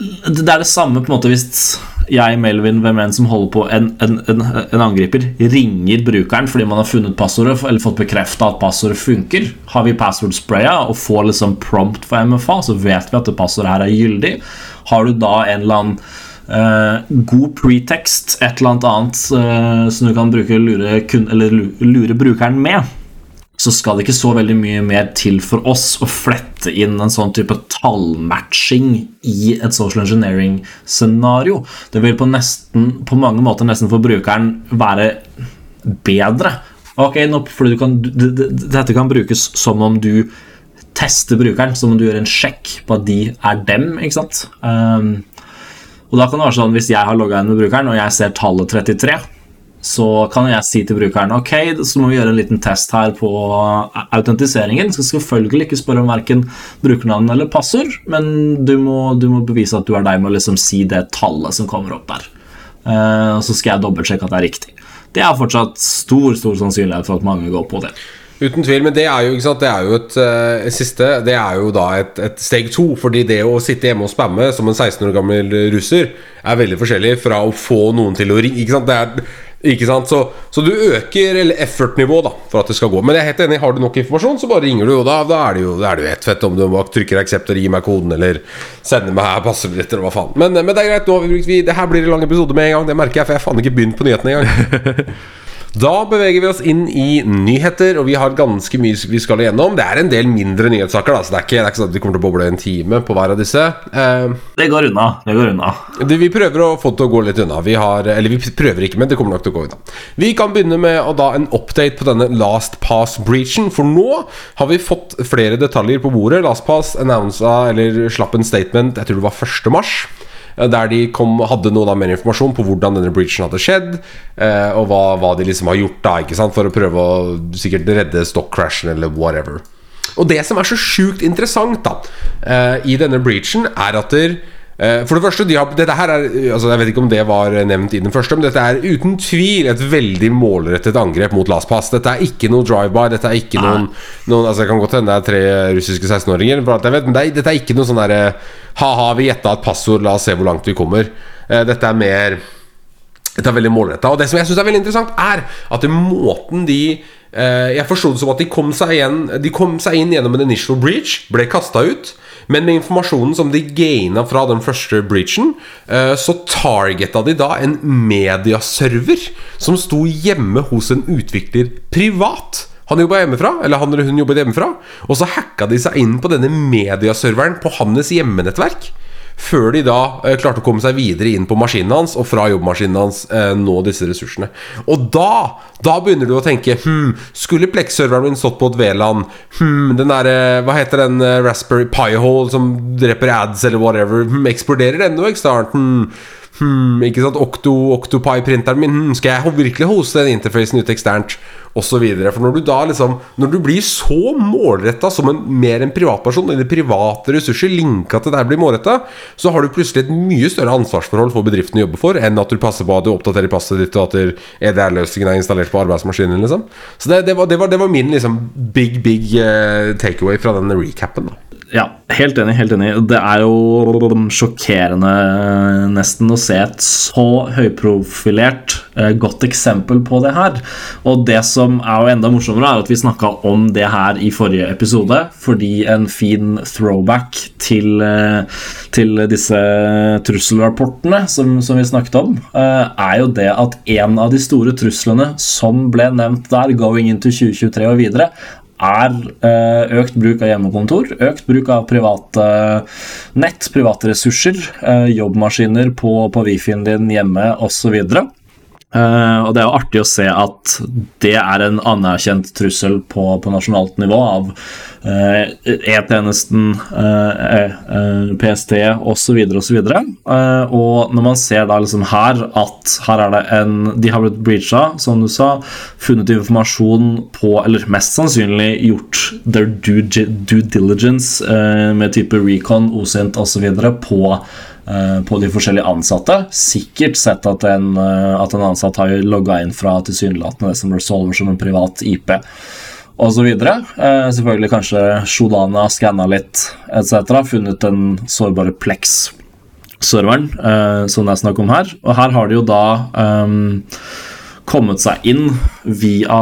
[SPEAKER 2] det er det samme på en måte hvis jeg, Melvin, hvem enn som holder på en, en, en, en angriper, ringer brukeren fordi man har funnet passordet eller fått bekrefta at passordet funker, har vi password-spraya og får liksom prompt for MFA, så vet vi at det passordet her er gyldig. Har du da en eller annen eh, god pretext, et eller annet annet eh, som du kan bruke lure, kun, lure brukeren med, så skal det ikke så veldig mye mer til for oss å flette inn en sånn type tallmatching i et social engineering-scenario. Det vil på, nesten, på mange måter nesten for brukeren være bedre. Ok, nå, fordi kan, Dette kan brukes som om du tester brukeren, som om du gjør en sjekk på at de er dem. ikke sant? Um, og da kan det være sånn Hvis jeg har logga inn med brukeren, og jeg ser tallet 33, så kan jeg si til brukeren ok, så må vi gjøre en liten test her på autentiseringen. Skal selvfølgelig ikke spørre om verken brukernavn eller passord, men du må, du må bevise at du er deg med å liksom si det tallet som kommer opp der. Uh, og så skal jeg dobbeltsjekke at det er riktig. Det er fortsatt stor stor sannsynlighet for at mange går på det.
[SPEAKER 3] Uten tvil, men det er jo, det er jo et eh, siste Det er jo da et, et steg to. Fordi det å sitte hjemme og spamme som en 16 år gammel russer er veldig forskjellig fra å få noen til å ringe. Ikke sant? Det er, ikke sant? Så, så du øker effort-nivået da for at det skal gå. Men jeg er helt enig, har du nok informasjon, så bare ringer du, og da, da er det jo da ett fett om du bare trykker accept eller gir meg koden, eller sender meg her passordbilletter, eller hva faen. Men, men det er greit, nå har vi brukt vi, Det her blir en lang episode med en gang, det merker jeg, for jeg har faen ikke begynt på nyhetene engang. Da beveger vi oss inn i nyheter, og vi har ganske mye vi skal igjennom. Det er en del mindre nyhetssaker, da, så det er ikke, det er ikke sånn at vi kommer til å boble en time på hver av disse. Eh,
[SPEAKER 2] Det går unna. det går unna.
[SPEAKER 3] det, vi prøver å få det til å gå litt unna. Vi har, eller vi prøver ikke, men det kommer nok til å gå unna. Vi kan begynne med å da en update på denne Last Pass-breachen. For nå har vi fått flere detaljer på bordet. Last Pass annonsa, eller slapp en statement, jeg tror det var 1. mars. Der de kom, hadde noe da mer informasjon på hvordan denne breachen hadde skjedd, eh, og hva, hva de liksom har gjort da, ikke sant, for å prøve å sikkert redde stock-crashen eller whatever. Og det som er så sjukt interessant da eh, i denne breachen, er at der, For det første, de har, dette her er altså Jeg vet ikke om det var nevnt i den første, men dette er uten tvil et veldig målrettet angrep mot LastPass. Dette er ikke noe drive-by. Dette er ikke noen, noen Altså Det kan godt hende det er tre russiske 16-åringer, for alt jeg vet, men det er, dette er ikke noe sånn derre Ha-ha, vi gjetta et passord, la oss se hvor langt vi kommer. Eh, dette er mer dette er veldig målretta. Og det som jeg syns er veldig interessant, er at måten de eh, Jeg forsto det som at de kom seg igjen De kom seg inn gjennom en initial breach, ble kasta ut. Men med informasjonen som de gaina fra den første breachen, eh, så targeta de da en mediaserver som sto hjemme hos en utvikler privat. Han jobba hjemmefra, eller han eller hun jobbet hjemmefra. Og så hacka de seg inn på denne mediaserveren på hans hjemmenettverk. Før de da eh, klarte å komme seg videre inn på maskinen hans og fra jobbmaskinen hans eh, nå disse ressursene. Og da da begynner du å tenke hm, Skulle Plex-serveren min stått på et VLAN? Hm, den der, eh, Hva heter den eh, Raspberry Pi-hole som dreper ads eller whatever? Hm, eksploderer den noe eksternt? Hm, hm, ikke sant? Octo, Octopi-printeren min hm, Skal jeg virkelig hoste den interfacen ut eksternt? Videre. For når du da liksom Når du blir så målretta som en, mer en privatperson, dine private ressurser linka til det her blir målretta, så har du plutselig et mye større ansvarsforhold for bedriften du jobber for, enn at du passer på at du oppdaterer passet ditt, og at EDR-løsningen er installert på arbeidsmaskinen. Liksom. Så det, det, var, det, var, det var min liksom big, big uh, takeaway fra denne recapen. da
[SPEAKER 2] Ja, helt enig. helt enig Det er jo sjokkerende nesten å se et så høyprofilert eh, godt eksempel på det her. Og det som er jo enda morsommere, er at vi snakka om det her i forrige episode. Fordi en fin throwback til, eh, til disse trusselrapportene som, som vi snakket om, eh, er jo det at en av de store truslene som ble nevnt der, going into 2023 og videre, er eh, økt bruk av hjemmekontor, økt bruk av private nett, private ressurser, eh, jobbmaskiner på, på wifien din hjemme osv. Uh, og Det er jo artig å se at det er en anerkjent trussel på, på nasjonalt nivå av uh, E-tjenesten, uh, uh, PST osv. osv. Uh, og når man ser da liksom her at her er det en De har blitt breacha, som du sa, funnet informasjon på Eller mest sannsynlig gjort their due, due diligence med type recon, OSINT osv. på eh, på de forskjellige ansatte. Sikkert sett at en, eh, at en ansatt har logga inn fra tilsynelatende det som resolver som en privat IP osv. Eh, selvfølgelig kanskje Shodana skanna litt etc. Funnet den sårbare Plex serveren eh, som det er snakk om her. Og her har de jo da ehm, kommet seg inn via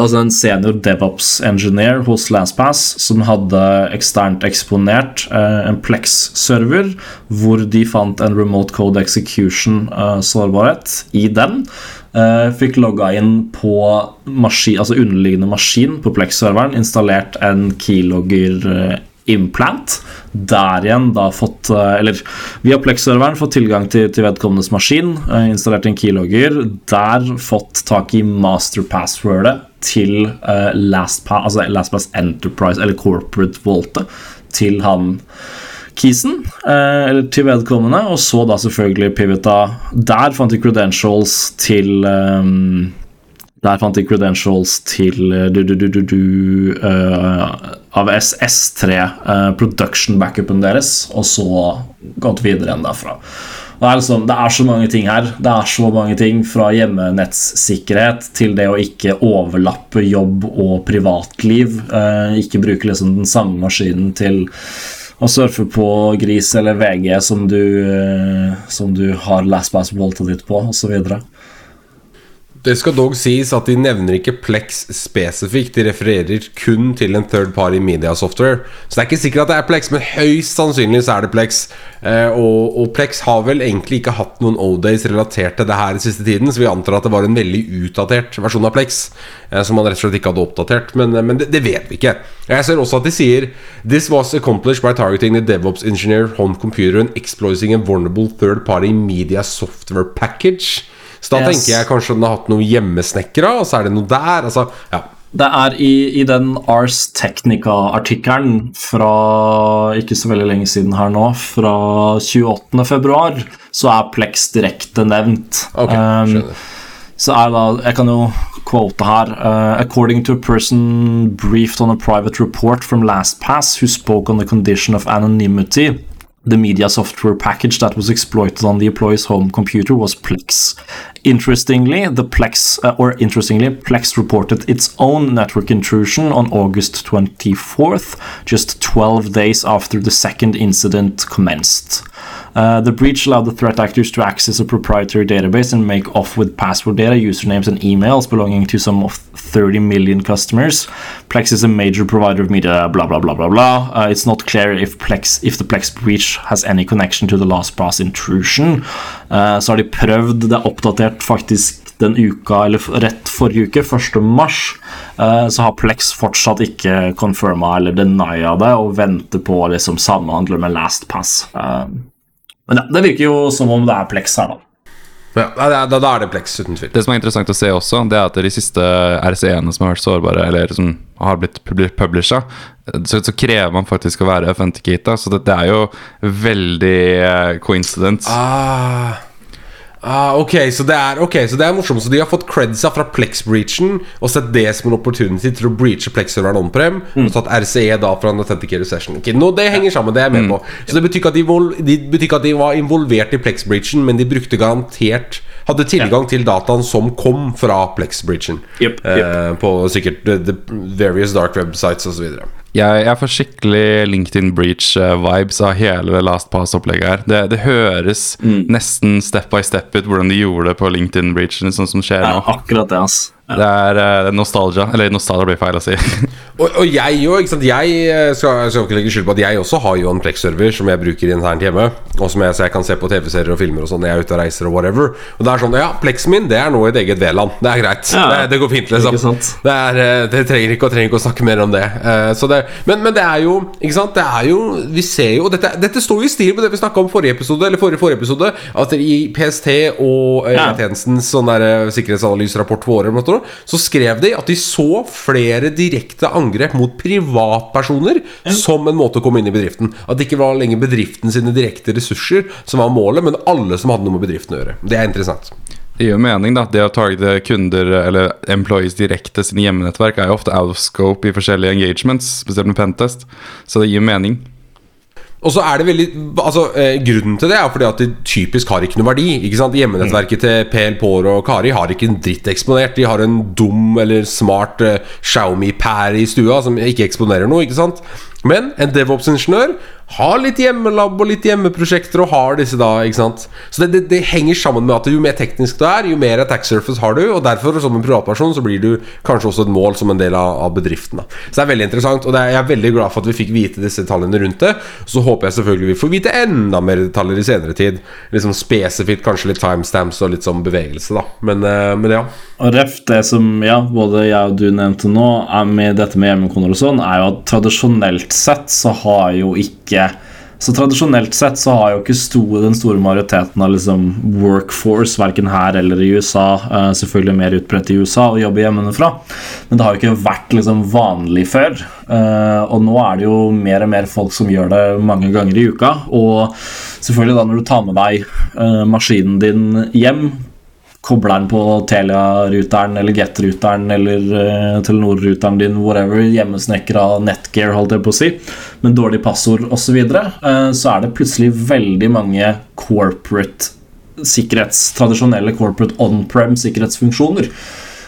[SPEAKER 2] altså en senior DevOps-engineer hos LastPass som hadde eksternt eksponert eh, en Plex-server, hvor de fant en remote code execution-sårbarhet i den. Eh, fikk logga inn på maskin, altså underliggende maskin på Plex-serveren, installert en keylogger eh, implant. Der igjen da fått eh, Eller via Plex-serveren fått tilgang til, til vedkommendes maskin. eh, Installert en keylogger. Der fått tak i masterpasswordet til eh, LastPass, altså LastPass Enterprise eller Corporate Voltet til han Kisen, uh, eller til vedkommende, og så da selvfølgelig pivota Der fant de credentials til um, der fant de credentials til eh, du, du, du, du, du eh, av S3 uh, production backupen deres, og så gått videre igjen derfra. Det er, liksom, det er så mange ting her. Det er så mange ting Fra hjemmenettsikkerhet til det å ikke overlappe jobb og privatliv. Eh, ikke bruke liksom den samme maskinen til å surfe på Gris eller VG som du, eh, som du har LastPass Volta ditt på, osv.
[SPEAKER 3] Det skal dog sies at de nevner ikke Plex spesifikt. De refererer kun til en third party media software. Så det er ikke sikkert at det er Plex, men høyst sannsynlig så er det Plex. Eh, og, og Plex har vel egentlig ikke hatt noen O-days relatert til det her i siste tiden, så vi antar at det var en veldig utdatert versjon av Plex, eh, som man rett og slett ikke hadde oppdatert. Men, men det, det vet vi ikke. Jeg ser også at de sier This was accomplished by targeting the DevOps engineer home computer and exploiting a vulnerable third party media software package. Så da
[SPEAKER 2] Yes.
[SPEAKER 3] tenker jeg kanskje den har hatt noe hjemmesnekra, og så er det noe der. Altså, ja.
[SPEAKER 2] Det er i, i den Ars Technica-artikkelen fra ikke så veldig lenge siden her nå, fra 28. februar, så er Plex direkte nevnt.
[SPEAKER 3] Ok,
[SPEAKER 2] Um, så er da, Jeg kan jo quote her. Uh, according to a person briefed on a private report from LastPass who spoke on the condition of anonymity, the media software package that was exploited on the employee's home computer was Plex. Interestingly, the Plex, uh, or interestingly, Plex reported its own network intrusion on August 24th, just 12 days after the second incident commenced. Uh, the breach allowed the threat actors to access a proprietary database and make off with password data, usernames, and emails belonging to some of 30 million customers. Plex is a major provider of media, blah, blah, blah, blah, blah. Uh, it's not clear if, Plex, if the Plex breach has any connection to the LastPass intrusion. Uh, så har de prøvd, det er oppdatert faktisk den uka, eller rett forrige uke, 1. mars, eh, så har Plex fortsatt ikke confirma eller denia det, og venter på å liksom samhandle med LastPass. Pass. men ja, det virker jo som om det er Plex her, da.
[SPEAKER 3] Ja, da, da, er det Plex, uten tvil.
[SPEAKER 1] Det som er interessant å se også, det er at de siste RCE-ene som har vært sårbare, eller som har blitt publisha, så, så krever man faktisk å være authenticated. Så det, det er jo veldig eh, coincidence.
[SPEAKER 3] Ah, ah, ok, så det er Ok, så det er morsomt. Så de har fått credsa fra Plex-breachen og sett det som en opportunity til å breache Plex-serveren on-prem. Og tatt RCE da fra en authenticated session. Ok, nå Det henger sammen, det er jeg med på. Så det betyr de, de, betyr ikke at de var involvert i Plex-breachen, men de brukte garantert Hadde tilgang til dataen som kom fra Plex-bridgen.
[SPEAKER 2] Yep, yep.
[SPEAKER 3] Eh, på sikkert the, the various dark websites osv.
[SPEAKER 1] Jeg, jeg får skikkelig LinkedIn Breach-vibes av hele LastPass-opplegget her. Det, det høres nesten step by step ut hvordan de gjorde det på LinkedIn Breachen, sånn som skjer
[SPEAKER 2] Ja,
[SPEAKER 1] nå.
[SPEAKER 2] akkurat det, ass.
[SPEAKER 1] Det er uh, nostalgia. Eller nostalgia blir feil å si.
[SPEAKER 3] Og, og jeg jo, ikke sant Jeg eh, skal, skal ikke legge skyld på at jeg også har jo en Plex-server som jeg bruker internt hjemme. Og som jeg, så jeg kan se på TV-serier og filmer og sånn når jeg er ute og reiser og whatever. Og det er sånn Ja, Plexen min det er nå et eget V-land. Det er greit.
[SPEAKER 2] Ja,
[SPEAKER 3] det, det går fint, liksom. Det, er, eh, det trenger ikke, trenger ikke å snakke mer om det. Uh, så det men, men det er jo Ikke sant Det er jo Vi ser jo dette, dette står jo i stil med det vi snakka om forrige episode, eller forrige, forrige episode. At i PST og uh,
[SPEAKER 2] Ja.
[SPEAKER 3] tjenestens sånn der, uh, sikkerhetsanalyserapport for året, måtte så skrev de at de så flere direkte angrep mot privatpersoner som en måte å komme inn i bedriften. At det ikke var lenger bedriften sine direkte ressurser som var målet, men alle som hadde noe med bedriften å gjøre. Det er interessant.
[SPEAKER 1] Det gir jo mening, da. Det å targete kunder eller employees direkte sine hjemmenettverk er jo ofte out of scope i forskjellige engagements, spesielt med Pentest. Så det gir mening.
[SPEAKER 3] Og så er det veldig Altså eh, Grunnen til det er fordi at de typisk har ikke noe verdi. Ikke sant Hjemmenettverket til PL Pår og Kari har ikke en dritt eksponert. De har en dum eller smart eh, Xiaomi-pære i stua som ikke eksponerer noe. Ikke sant Men en DevOps-ingeniør har litt hjemmelab og litt hjemmeprosjekter og har disse da, ikke sant. Så det, det, det henger sammen med at jo mer teknisk du er, jo mer attack surface har du, og derfor som en privatperson så blir du kanskje også et mål som en del av, av bedriften. da. Så det er veldig interessant, og er, jeg er veldig glad for at vi fikk vite disse tallene rundt det. Så håper jeg selvfølgelig vi får vite enda mer detaljer i senere tid. Liksom spesifikt kanskje litt timestamps og litt sånn bevegelse, da. Men, eh, men ja.
[SPEAKER 2] Og ref det som ja, både jeg og du nevnte nå, med dette med hjemmekontroll og sånn, er jo at tradisjonelt sett så har jo ikke Så tradisjonelt sett så har jo ikke store, den store majoriteten av liksom workforce, verken her eller i USA, uh, selvfølgelig mer utbredt i USA, å jobbe hjemmefra. Men det har jo ikke vært liksom vanlig før. Uh, og nå er det jo mer og mer folk som gjør det mange ganger i uka. Og selvfølgelig da når du tar med deg uh, maskinen din hjem kobler den på Telia-ruteren eller Get-ruteren eller uh, Telenor-ruteren din, whatever, hjemmesnekra Netgear, holdt jeg på å si, med dårlig passord osv., så, videre, uh, så er det plutselig veldig mange corporate sikkerhets, tradisjonelle corporate on-prem sikkerhetsfunksjoner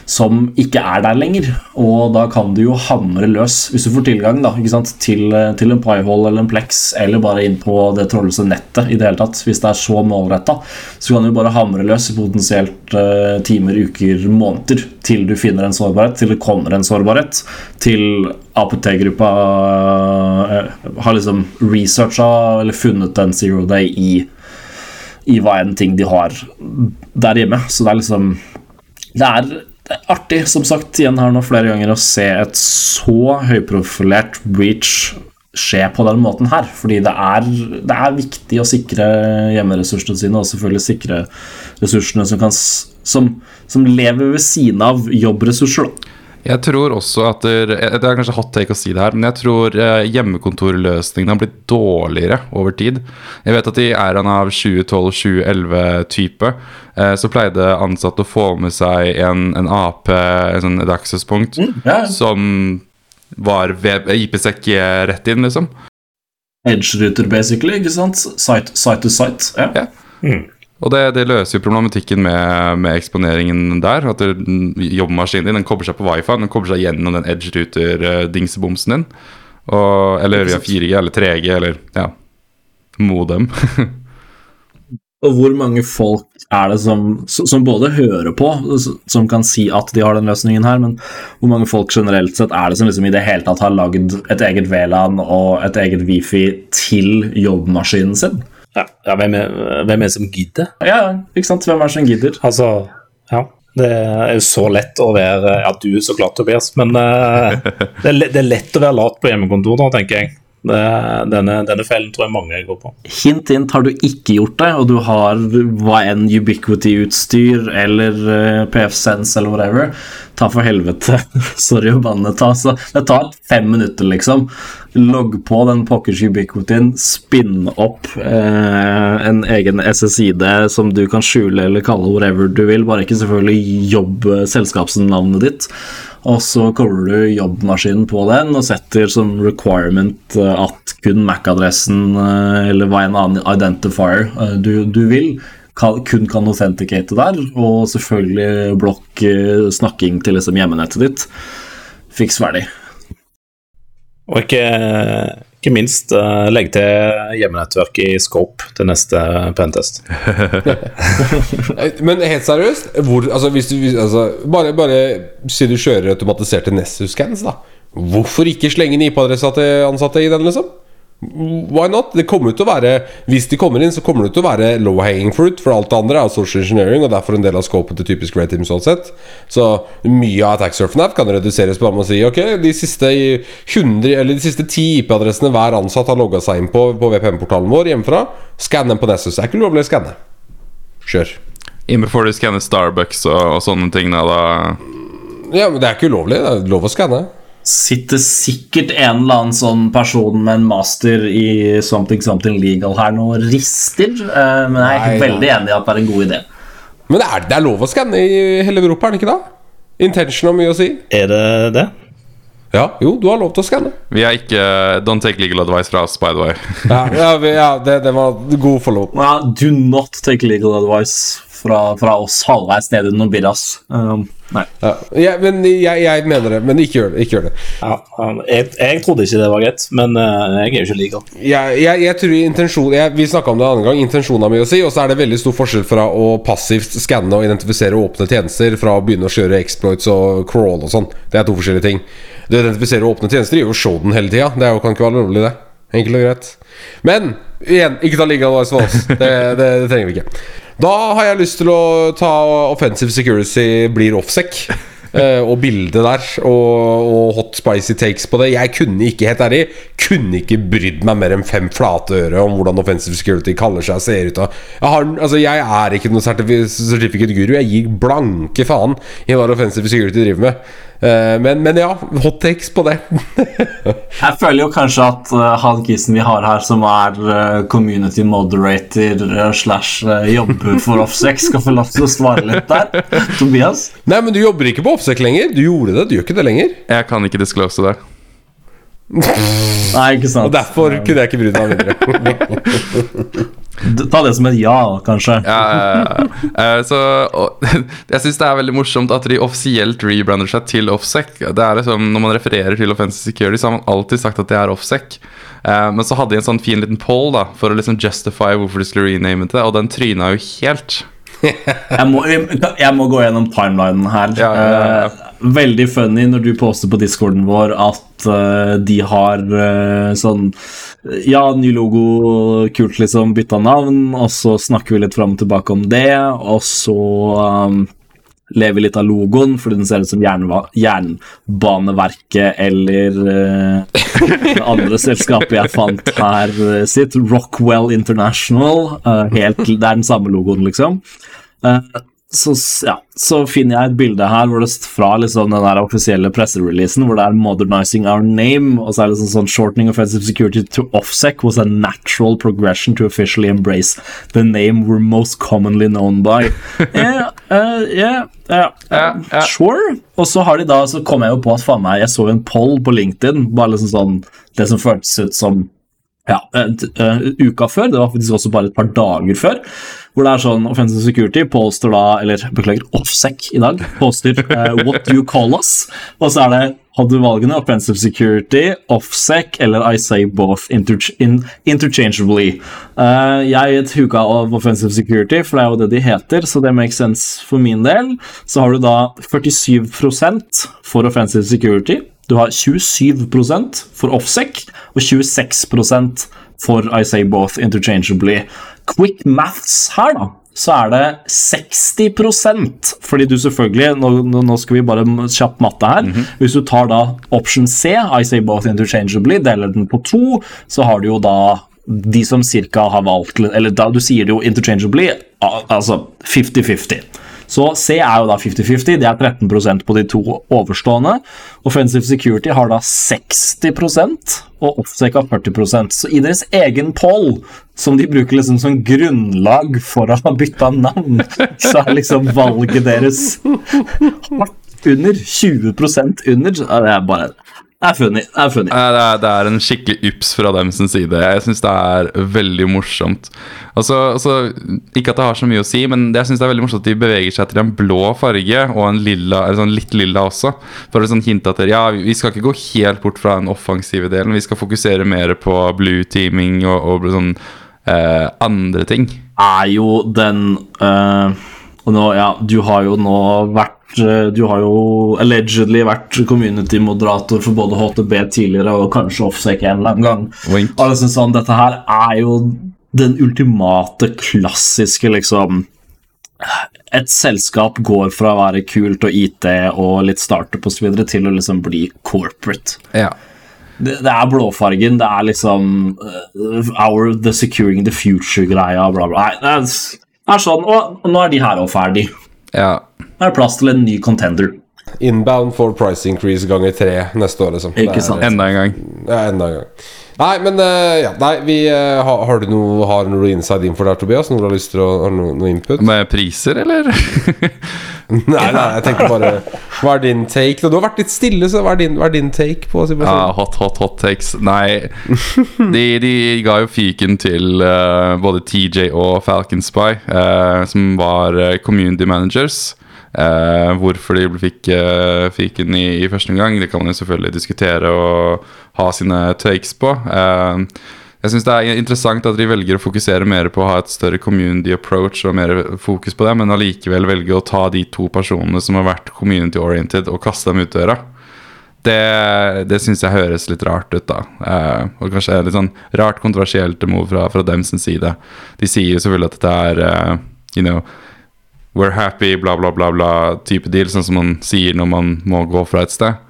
[SPEAKER 2] som ikke er der lenger. Og da kan du jo hamre løs, hvis du får tilgang da, ikke til, til en Piehole eller en Plex, eller bare inn på det trådløse nettet i det hele tatt, hvis det er så målretta, så kan du bare hamre løs i potensielt uh, timer, uker, måneder til du finner en sårbarhet, til det kommer en sårbarhet, til APT-gruppa uh, har liksom researcha eller funnet en zero day i i hva enn ting de har der hjemme. Så det er liksom Det er det er artig, som sagt, igjen her nå flere ganger å se et så høyprofilert breach skje på den måten her. Fordi det er, det er viktig å sikre hjemmeressursene sine, og selvfølgelig sikre ressursene som, kan, som, som lever ved siden av jobbressurser.
[SPEAKER 1] Jeg tror også at det, Det er kanskje hot take å si det her, men jeg tror eh, hjemmekontorløsningene har blitt dårligere over tid. Jeg vet at i æraen av 2012-2011-type eh, så pleide ansatte å få med seg en, en AP, en sånn, et accesspunkt,
[SPEAKER 2] Ja,
[SPEAKER 1] som var web- IPsec rett inn, liksom.
[SPEAKER 2] Edge-ruter, basically. ikke sant? Site, site to site. Ja.
[SPEAKER 1] Ja. Og det, det løser jo problematikken med, med eksponeringen der. At jobbmaskinen din den kobler seg på wifi, den kobler seg gjennom den edge-ruter-dingsebomsen din. Og, eller via 4G eller 3G eller ja, modem.
[SPEAKER 2] Og hvor mange folk er det som, som både hører på, som kan si at de har den løsningen her, men hvor mange folk generelt sett er det som liksom i det hele tatt har lagd et eget VLAN og et eget Wifi til jobbmaskinen sin?
[SPEAKER 4] Ja, ja hvem, er, hvem er det som gidder?
[SPEAKER 2] Ja, ikke sant? Hvem er det som gidder?
[SPEAKER 4] Altså, ja. Det er jo så lett å være Ja, du så klart, Tobias, men uh, det, er, det er lett å være lat på hjemmekontor, da, tenker jeg. Det, denne, denne fellen tror jeg mange går på.
[SPEAKER 2] Hint, hint, har du ikke gjort det, og du har hva enn Ubiquity-utstyr eller uh, PF-Sense eller whatever, ta for helvete. Sorry å banne. Ta, så, det tar fem minutter, liksom. Logg på den pokkers Ubiquityen, spinn opp uh, en egen SSID som du kan skjule eller kalle whatever du vil, bare ikke selvfølgelig jobb selskapsnavnet ditt. Og så kobler du jobbmaskinen på den og setter som requirement eh, at kun MAC-adressen eh, eller hva en annen identifier eh, du, du vil, kun kan authenticate der. Og selvfølgelig blokk snakking til liksom hjemmenettet ditt. Fiks ferdig.
[SPEAKER 4] Og ikke, ikke minst uh, legg til hjemmenettverk i Scope til neste pentest.
[SPEAKER 3] Men helt seriøst, hvor, altså, hvis du, altså, bare, bare si du kjører automatiserte Nessus-scans, da. Hvorfor ikke slenge en IP-adresse til ansatte i den, liksom? Why not? Det kommer til å være Hvis de kommer inn, så kommer det til å være low hanging fruit, for alt det andre er social engineering, og derfor en del av scopet til typisk Red Team sånn sett. Så mye av attack surfen app kan reduseres på å si ok, de siste 100 Eller de siste 10 IP-adressene hver ansatt har logga seg inn på på VPN-portalen vår hjemmefra, skann dem på Nessus. Det er ikke ulovlig å skanne. Kjør.
[SPEAKER 1] Inn before du skanner Starbucks og, og sånne ting. Da.
[SPEAKER 3] Ja, men det er ikke ulovlig. Det er lov å skanne.
[SPEAKER 2] Sitter sikkert en eller annen sånn person med en master i something something legal her nå og rister, eh, men jeg er
[SPEAKER 3] Nei,
[SPEAKER 2] veldig enig i at det er en god idé.
[SPEAKER 3] Men det er, det er lov å skanne i hele Europa, er det ikke da? Intention har mye å si.
[SPEAKER 4] Er det det?
[SPEAKER 3] Ja, jo, du har lov til å skanne.
[SPEAKER 1] Vi er ikke Don't take legal advice fra oss, by the way.
[SPEAKER 3] Ja, ja, ja det, det var god follow-up.
[SPEAKER 2] Ja, do not take legal advice fra, fra oss halvveis ned i noen. Um, nei.
[SPEAKER 3] Ja. Jeg, men jeg, jeg mener det, men ikke gjør det. Ikke gjør det.
[SPEAKER 4] Ja, jeg, jeg trodde ikke det var greit, men eh, jeg er jo ikke legal.
[SPEAKER 3] Jeg, jeg, jeg tror intensjon jeg, Vi snakka om det en annen gang. Intensjonen min å si, og så er det veldig stor forskjell fra å passivt skanne og identifisere åpne tjenester, fra å begynne å kjøre exploits og crawl og sånn. Det er to forskjellige ting. Det å identifisere åpne tjenester gjør jo showen hele tida. Det er jo, kan ikke være lovlig, det. Enkelt og greit. Men igjen, ikke ta Legal Advice for oss. Det, det, det trenger vi ikke. Da har jeg lyst til å ta Offensive Security blir offsec. eh, og bildet der, og, og hot spicy takes på det. Jeg kunne ikke, helt ærlig, kunne ikke brydd meg mer enn fem flate øre om hvordan Offensive Security kaller seg ser ut jeg, har, altså, jeg er ikke noen certifi- certificate guru. Jeg gir blanke faen i hva Offensive Security driver med. Eh, men, men ja, hot takes på det.
[SPEAKER 2] Jeg føler jo kanskje at uh, han kisen vi har her, som er uh, community moderator uh, slash uh, jobber for Offsec, skal få lov til å svare litt der. Tobias?
[SPEAKER 3] Nei, men du jobber ikke på Offsec lenger. Du gjorde det, du gjør ikke det lenger.
[SPEAKER 1] Jeg kan ikke disclose det.
[SPEAKER 2] Nei, ikke sant.
[SPEAKER 3] Og derfor kunne jeg ikke bry meg videre.
[SPEAKER 2] Ta det som et ja, kanskje.
[SPEAKER 1] Ja, ja, ja. Eh, så og, Jeg syns det er veldig morsomt at de offisielt rebrander seg til Offsec. Det er liksom, Når man refererer til Offensive Security, så har man alltid sagt at det er Offsec. Eh, men så hadde de en sånn fin liten poll da for å liksom justify hvorfor de skulle rename det, og den tryna jo helt.
[SPEAKER 2] Jeg må, jeg må gå gjennom timelinen her.
[SPEAKER 1] Ja, ja, ja, ja.
[SPEAKER 2] Eh, veldig funny når du poster på discorden vår at uh, de har uh, sånn Ja, ny logo, kult, liksom, bytta navn, og så snakker vi litt fram og tilbake om det, og så um, lever litt av logoen, fordi den ser ut som Jernbaneverket eller uh, andre selskapet jeg fant her eh, sitt, Rockwell International. eh, helt, det er den samme logoen, liksom. Eh, så, ja, så finner jeg et bilde her hvor det fra liksom den der offisielle pressereleasen hvor det er 'Modernizing our name', og så er det liksom sånn 'Shortening offensive security to offsec was a natural progression to officially embrace the name we're most commonly known by'. Yeah, uh, yeah, ja,
[SPEAKER 1] Ja, ja.
[SPEAKER 2] Sure. Og så har de da, så kom jeg jo på at faen meg, jeg så en poll på LinkedIn, bare liksom sånn, det som føltes ut som ja, eh, eh, uka før, det var faktisk også bare et par dager før, hvor det er sånn Offensive Security påstår da, eller beklager, Offsec i dag, påstår uh, What do you call us? Og så er det hadde valgene Offensive Security, Offsec eller I say both inter in, interchangeably. Uh, jeg huka av Offensive Security, for det er jo det de heter, så det makes sense for min del. Så har du da 47% for Offensive Security. Du har 27% for Offsec og 26% for I say both interchangeably. Quick maths her, da. Så er det 60% fordi du selvfølgelig Nå, nå skal vi bare kjapp matte her. Hvis du tar da option C, I say both interchangeably, deler den på to, så har du jo da de som cirka har valgt Eller da du sier det jo interchangeably, al- altså 50-50. Så C er jo da 50-50, det er 13% på de to overstående. Offensive Security har da 60% og Offsec har 40% Så i deres egen poll, som de bruker liksom som grunnlag for å ha bytta navn, så er liksom valget deres hardt under 20% under. Det er bare Det er funny. Det er funny.
[SPEAKER 1] Det er, det er en skikkelig yps fra dem sin side. Jeg syns det er veldig morsomt. Altså, altså, ikke at det har så mye å si, men jeg synes det er veldig morsomt at de beveger seg til en blå farge og en lilla, sånn litt lilla også. For å sånn hinte at ja, vi skal ikke gå helt bort fra den offensive delen. Vi skal fokusere mer på blue teaming og, og sånn eh, andre ting.
[SPEAKER 2] er jo den eh, nå, ja, du har jo nå vært Du har jo allegedly vært community-moderator for både HTB tidligere og kanskje Offsec en eller annen gang.
[SPEAKER 1] Wink.
[SPEAKER 2] Og liksom sånn, Dette her er jo den ultimate, klassiske liksom Et selskap går fra å være kult og IT og litt startup osv. til å liksom bli corporate
[SPEAKER 1] Ja.
[SPEAKER 2] det, det er blåfargen, det er liksom uh, Our The Securing the Future-greia, bla, bla. Nei, det er, sånn, og nå er de her òg ferdig.
[SPEAKER 1] Ja.
[SPEAKER 2] Nå er plass til en ny contender.
[SPEAKER 3] Inbound for price increase ganger tre neste år, liksom.
[SPEAKER 2] Ikke
[SPEAKER 3] er-
[SPEAKER 2] sant.
[SPEAKER 1] Enda en gang.
[SPEAKER 3] Ja, enda en gang. Nei, men uh, ja, nei, vi uh, har, har du noe, har noe inside info der, Tobias? Noe du har lyst til å ha noe, noe input?
[SPEAKER 1] Med priser, eller?
[SPEAKER 3] nei, nei, jeg tenkte bare Hva er din take? Du har vært litt stille, så hva er din, hva er din take på
[SPEAKER 1] Ja, hot, hot, hot takes. Nei, de, de ga jo fyken til uh, både TJ og Falcon Spy, eh, som var eh, community managers. Eh, hvorfor de fikk fikk den i, i første omgang, det kan man jo selvfølgelig diskutere og ha sine takes på. Eh, jeg syns det er interessant at de velger å fokusere mer på å ha et større community approach og mer fokus på det, men allikevel velge å ta de to personene som har vært community oriented, og kaste dem ut døra. Det, det syns jeg høres litt rart ut, da. Eh, og kanskje litt sånn rart kontroversielt move fra, fra dem sin side. De sier jo selvfølgelig at dette er uh, you know, we're happy, bla, bla, bla, bla type deal, sånn som man sier når man må gå fra et sted.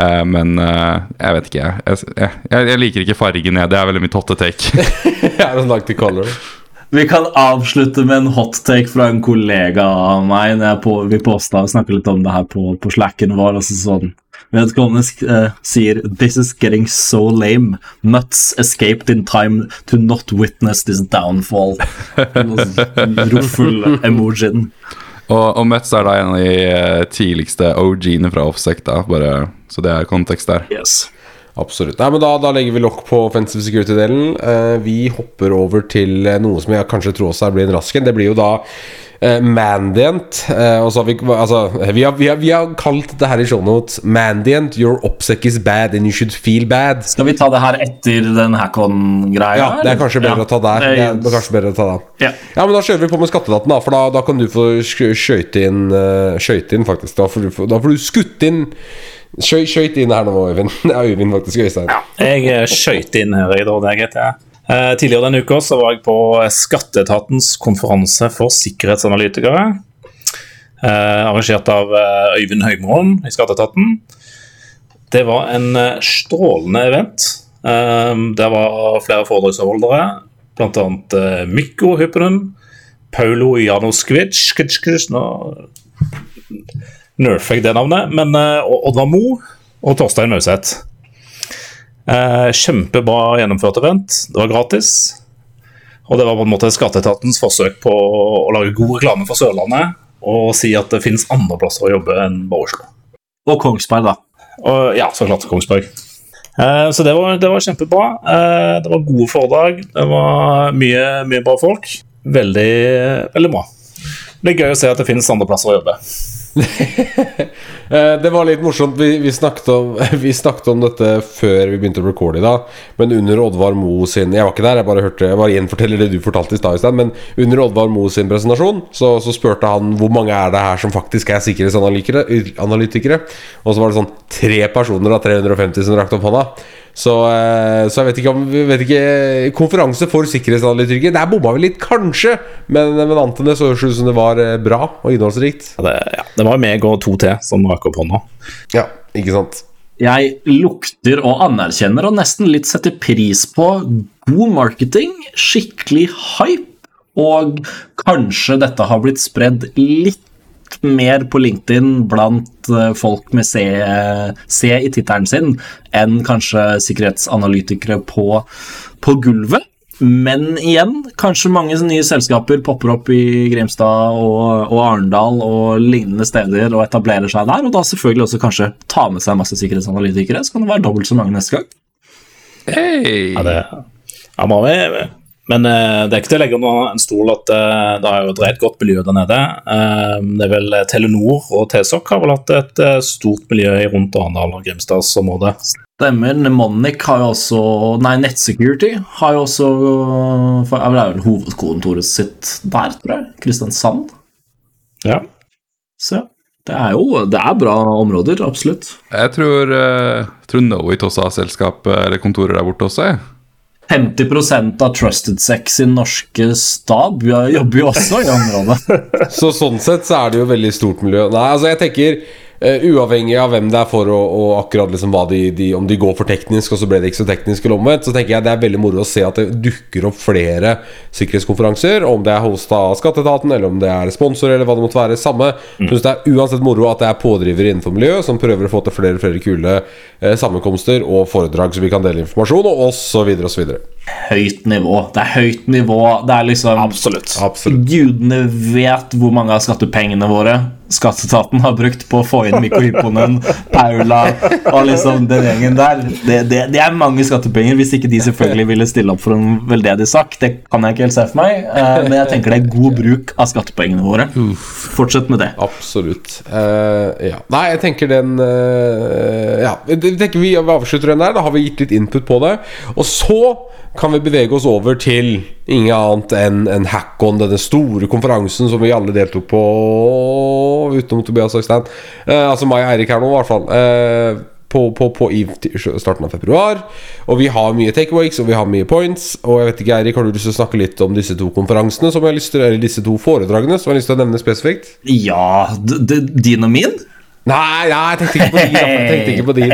[SPEAKER 1] Uh, men uh, jeg vet ikke, jeg. Jeg, jeg. liker ikke fargen, jeg. Det er veldig mitt hotte take.
[SPEAKER 3] I don't like the color.
[SPEAKER 2] Vi kan avslutte med en hot take fra en kollega av meg. Når jeg på, vi posta og snakket litt om det her på, på slacken vår. Altså sånn, Vedkommende eh, sier This is getting so lame. Nuts escaped in time to not witness this downfall. Rofull emojien.
[SPEAKER 1] og, og Mutz er da en av de eh, tidligste OG-ene fra Offsec, da. Bare, så det er kontekst der.
[SPEAKER 2] Yes.
[SPEAKER 3] Absolutt. Nei, men da, da legger vi lokk på offensive security-delen. Eh, vi hopper over til eh, noe som jeg kanskje tror også blir en rask en. Det blir jo da eh, Mandient. Eh, og så har vi, altså, vi, har, vi, har, vi har kalt det her i shownotes Mandient. Your OPSEC is bad and you should feel bad.
[SPEAKER 2] Skal vi ta det her etter den Hackon-greia?
[SPEAKER 3] Ja, det er kanskje bedre
[SPEAKER 2] Ja,
[SPEAKER 3] å ta der.
[SPEAKER 2] det er-
[SPEAKER 3] kanskje bedre å ta der.
[SPEAKER 2] Ja.
[SPEAKER 3] Ja, men da kjører vi på med skattedaten, da. For da, da kan du få skøyte inn uh, Skjøyte inn, faktisk. Da får du, da får du skutt inn Skjøyt inn her nå, Øyvind. Øyvind, faktisk. Øystein.
[SPEAKER 4] Jeg eh, skøyt inn her i dag, det er greit. Ja. Eh, tidligere denne uka så var jeg på Skatteetatens konferanse for sikkerhetsanalytikere. Eh, arrangert av eh, Øyvind Høgmoen i Skatteetaten. Det var en eh, strålende event. Eh, der var flere foredragsholdere, bl.a. Uh, Mikko Hyppenen, Paulo Janoskvic Nå nerfer jeg det navnet, men eh, Oddvar Mo og Torstein Mauseth. Eh, kjempebra gjennomført event. Det var gratis. Og det var på en måte skatteetatens forsøk på å lage god reklame for Sørlandet og si at det finnes andre plasser å jobbe enn bare Oslo.
[SPEAKER 2] Og Kongsberg, da.
[SPEAKER 4] Og ja, så klart Kongsberg. Eh, så det var, det var kjempebra. Eh, det var gode foredrag. Det var mye, mye bra folk. Veldig, veldig bra. Det er gøy å se at det finnes andre plasser å jobbe.
[SPEAKER 3] Eh, Det var litt morsomt. Vi, vi, snakket om, vi snakket om dette før vi begynte å recorde i dag. Men under Oddvar Mo sin Jeg var ikke der, jeg bare hørte Jeg bare gjenforteller det du fortalte i stad. Men under Oddvar Mo sin presentasjon så, så spurte han hvor mange er det her som faktisk er sikkerhetsanalytikere. Og så var det sånn tre personer av 350 som rakte opp hånda. Så, eh, så jeg vet ikke om vi vet ikke, Konferanse for sikkerhetsanalytikere. Der bomma vi litt, kanskje. Men, men annet enn det så høres ut som det var eh, bra og innholdsrikt.
[SPEAKER 4] Det, ja, det var meg og to til som rakk opp hånda.
[SPEAKER 3] Ja, ikke sant?
[SPEAKER 2] Jeg lukter og anerkjenner og nesten litt setter pris på god marketing, skikkelig hype, og kanskje dette har blitt spredd litt mer på LinkedIn blant eh, folk med C, C i tittelen sin enn kanskje sikkerhetsanalytikere på, på gulvet. Men igjen, kanskje mange nye selskaper popper opp i Grimstad og, og Arendal og lignende steder og etablerer seg der, og da selvfølgelig også kanskje ta med seg masse sikkerhetsanalytikere, så kan det være dobbelt så mange neste gang.
[SPEAKER 1] Hey!
[SPEAKER 4] Ja, det, ja, må vi, men eh, det er ikke til å legge under en stol at eh, det er jo et rett godt miljø der nede. Eh, det er vel Telenor og TSOC har vel hatt et eh, stort miljø i rundt Arendal og Grimstadsområdet.
[SPEAKER 2] Stemmer. Monic har jo også Nei, NetSecurity har jo også for, Det er vel hovedkontoret sitt der, tror jeg. Kristiansand.
[SPEAKER 4] Ja.
[SPEAKER 2] Så ja. Det er jo det er bra områder, absolutt.
[SPEAKER 1] Jeg tror, uh, tror Knowit også har selskap eh, eller kontorer der borte også. jeg.
[SPEAKER 2] 50% av Trusted Sex sin norske stab jobber jo også i området.
[SPEAKER 3] Så sånn sett så er det jo veldig stort miljø. Nei, altså jeg tenker Eh, uavhengig av hvem det er for, og, og akkurat liksom hva de, de, om de går for teknisk, og så ble det ikke så teknisk, eller omvendt, så tenker jeg det er veldig moro å se at det dukker opp flere sikkerhetskonferanser. Om det er hosta av Skatteetaten, eller om det er sponsor, eller hva det måtte være. Samme. Mm. Syns det er uansett moro at det er pådrivere innenfor miljøet som prøver å få til flere flere kule eh, sammenkomster og foredrag så vi kan dele informasjon, og osv. osv.
[SPEAKER 2] Høyt nivå. Det er høyt nivå. Det er liksom
[SPEAKER 4] Absolutt.
[SPEAKER 3] Absolutt.
[SPEAKER 2] Gudene vet hvor mange av skattepengene våre skatteetaten har brukt på å få inn Mikko Hipponen, Paula og liksom den gjengen der. Det, det, det, er mange skattepenger, hvis ikke de selvfølgelig ville stille opp for en veldedig sak. Det kan jeg ikke helt se for meg, eh, men jeg tenker det er god bruk av skattepengene våre. Fortsett med det.
[SPEAKER 3] Absolutt. Uh, ja. Nei, jeg tenker den uh, Ja, jeg tenker vi avslutter den der. Da har vi gitt litt input på det. Og så kan vi bevege oss over til ingen annet enn en Hackon, denne store konferansen som vi alle deltok på, utenom Tobias Øystein. Eh, altså meg og Eirik her nå, i hvert fall. Eh, på, på, på, i starten av februar. Og vi har mye takeaways og vi har mye points. Og jeg vet ikke, Eirik, har du lyst til å snakke litt om disse to konferansene som jeg har lyst til, eller disse to foredragene som jeg har lyst til å nevne spesifikt?
[SPEAKER 2] Ja, din og min?
[SPEAKER 3] Nei, nei, jeg tenkte ikke på de. Jeg tenkte ikke på de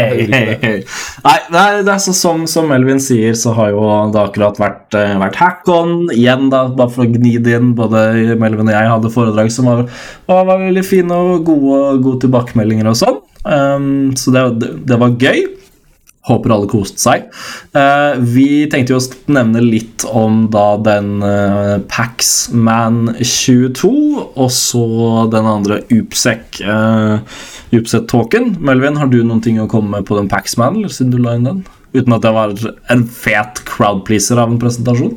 [SPEAKER 2] nei, nei, det er så, som, som Melvin sier, så har jo det akkurat vært, uh, vært hack-on. Igjen, da, bare for å gni det inn. Både Melvin og jeg hadde foredrag som var, var, var veldig fine og gode, gode tilbakemeldinger og sånn. Um, så det, det, det var gøy. Håper alle koste seg. Uh, vi tenkte jo å nevne litt om da den uh, Paxman 22, og så den andre Upsec uh, Upset-talken. Melvin, har du noen ting å komme med på den Paxman, eller siden du la inn den? Uten at det var en fet crowdpleaser av en presentasjon?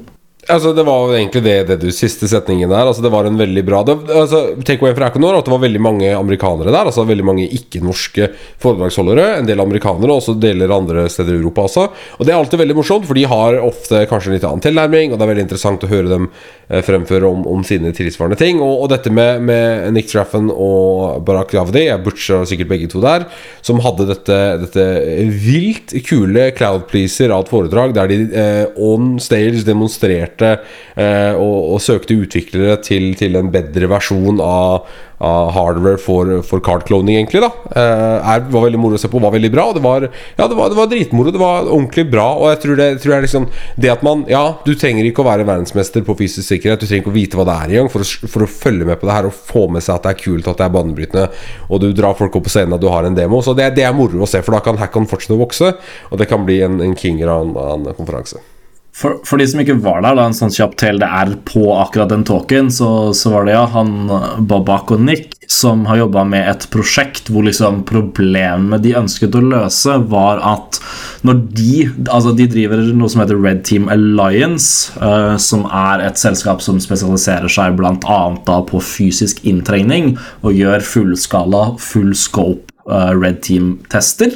[SPEAKER 3] Altså, det var jo egentlig det, det du siste setningen der. Altså, det var en veldig bra det, altså, Take away fra Econor at det var veldig mange amerikanere der. Altså veldig mange ikke-norske foredragsholdere. En del amerikanere, og også deler andre steder i Europa også. Og det er alltid veldig morsomt, for de har ofte kanskje en litt annen tilnærming, og det er veldig interessant å høre dem eh, fremføre om, om, sine tilsvarende ting. Og, og dette med, med, Nick Traffen og Barack Javdi, jeg butcha sikkert begge to der, som hadde dette, dette vilt kule Cloud Pleaser av et foredrag der de eh, on stage demonstrerte eh, og, og, søkte utviklere til, til, en bedre versjon av, av hardware for, for card-cloning, egentlig. da eh, er, var veldig moro å se på, var veldig bra. Det var, ja, det var, det var dritmoro, det var ordentlig bra. Og jeg tror det, tror jeg liksom Det at man Ja, du trenger ikke å være verdensmester på fysisk sikkerhet, du trenger ikke å vite hva det er engang for, for å følge med på det her og få med seg at det er kult, at det er banebrytende, og du drar folk opp på scenen og du har en demo. Så det, det er moro å se, for da kan hackon fortsette å vokse, og det kan bli en, en kinger av en, en konferanse.
[SPEAKER 2] For, for, de som ikke var der, da, en sånn kjapp TLDR på akkurat den talken, så, så var det ja, han Babak og Nick som har jobba med et prosjekt hvor liksom problemet de ønsket å løse, var at når de Altså, de driver noe som heter Red Team Alliance, uh, som er et selskap som spesialiserer seg bl.a. på fysisk inntrengning og gjør fullskala, full scope uh, Red Team-tester.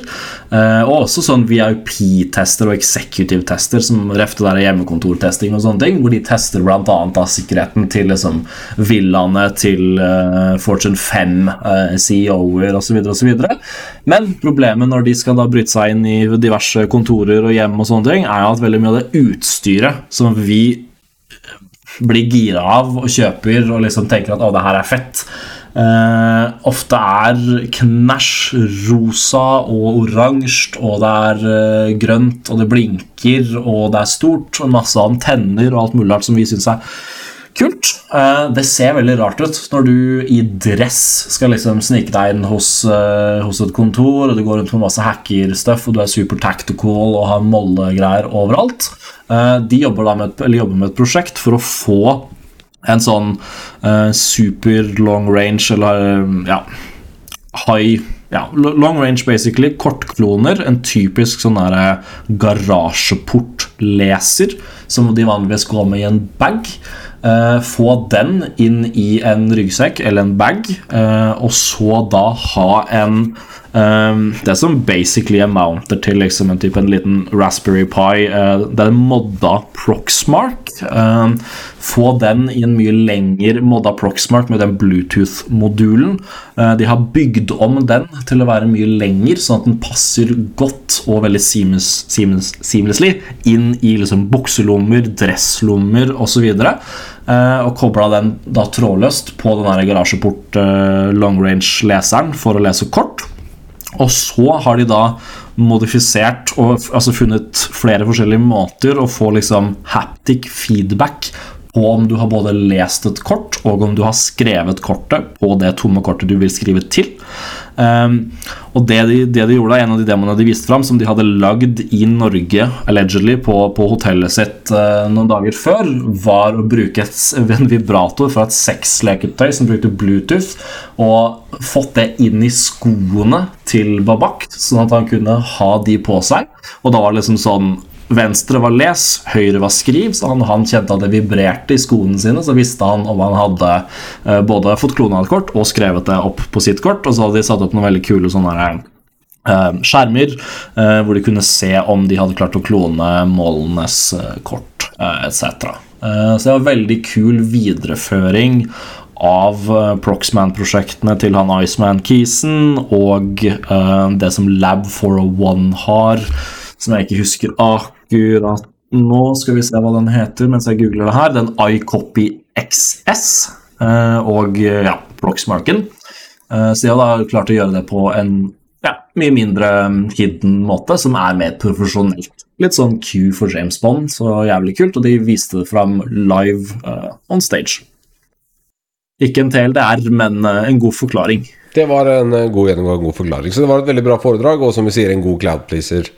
[SPEAKER 2] Uh, og også sånn VIP-tester og executive-tester, som refte der er hjemmekontortesting og sånne ting, hvor de tester bl.a. sikkerheten til liksom villaene til uh, Fortune 5 CEO-er osv. Men problemet når de skal da bryte seg inn i diverse kontorer og hjem, og sånne ting, er at veldig mye av det utstyret som vi blir gira av og kjøper og liksom tenker at å, det her er fett Uh, ofte er knæsj rosa og oransje, og det er uh, grønt, og det blinker, og det er stort, og masse antenner og alt mulig rart som vi syns er kult. Uh, det ser veldig rart ut når du i dress skal liksom snike deg inn hos, hos et kontor, og du går rundt med masse hackerstuff, og du er super tactical og har mollegreier overalt. de jobber, med et, jobber med et prosjekt for å få en sånn super long range eller ja, high ja, long range, basically. Kortkloner. En typisk sånn der eh, garasjeportleser som de vanligvis går med i en bag. Uh, få den inn i en ryggsekk eller en bag, uh, og så da ha en Um, det som basically amounter til liksom en type en liten Raspberry Pi. Det er en modda Proxmark. Få den i en mye lengre modda Proxmark med den Bluetooth-modulen. De har bygd om den til å være mye lenger, sånn at den passer godt og veldig seamless, seamless, seamlessly inn i liksom bukselommer, dresslommer osv. eh, og kobla den da trådløst på den garasjeport eh, long range-leseren for å lese kort. Og så har de da modifisert og altså funnet flere forskjellige måter å få liksom haptic feedback på om du har både lest et kort og om du har skrevet kortet på det tomme kortet du vil skrive til. Um, og det de, det de gjorde, en av de demoene de viste fram, som de hadde lagd i Norge allegedly på, på hotellet sitt uh, noen dager før, var å bruke et, en vibrator fra et sexleketøy som brukte Bluetooth, og fått det inn i skoene til Babak, sånn at han kunne ha de på seg. Og da var det liksom sånn Venstre var les, høyre var skriv, så han, han kjente at det vibrerte i skoene sine. Så visste han om han hadde uh, både fått klona et kort og skrevet det opp på sitt kort. Og så hadde de satt opp noen veldig kule sånne her, uh, skjermer uh, hvor de kunne se om de hadde klart å klone målenes kort uh, etc. Så det var veldig kul videreføring av Proxman-prosjektene til han Iceman Keeson og det som Lab 401 har, som jeg ikke husker akkurat nå. Skal vi se hva den heter mens jeg googler det her. Den iCopy XS eh, og eh, ja, Proxmarken. Eh, Så de har da klart å gjøre det på en ja, mye mindre mm, hidden måte, som er mer profesjonelt. Litt sånn Q for James Bond, så jævlig kult, og de viste det fram live eh, on stage. Ikke en TLDR, men eh, en god forklaring.
[SPEAKER 3] Det var en god gjennomgang, en god forklaring. Så det var et veldig bra foredrag, og som vi sier, en god cloud pleaser.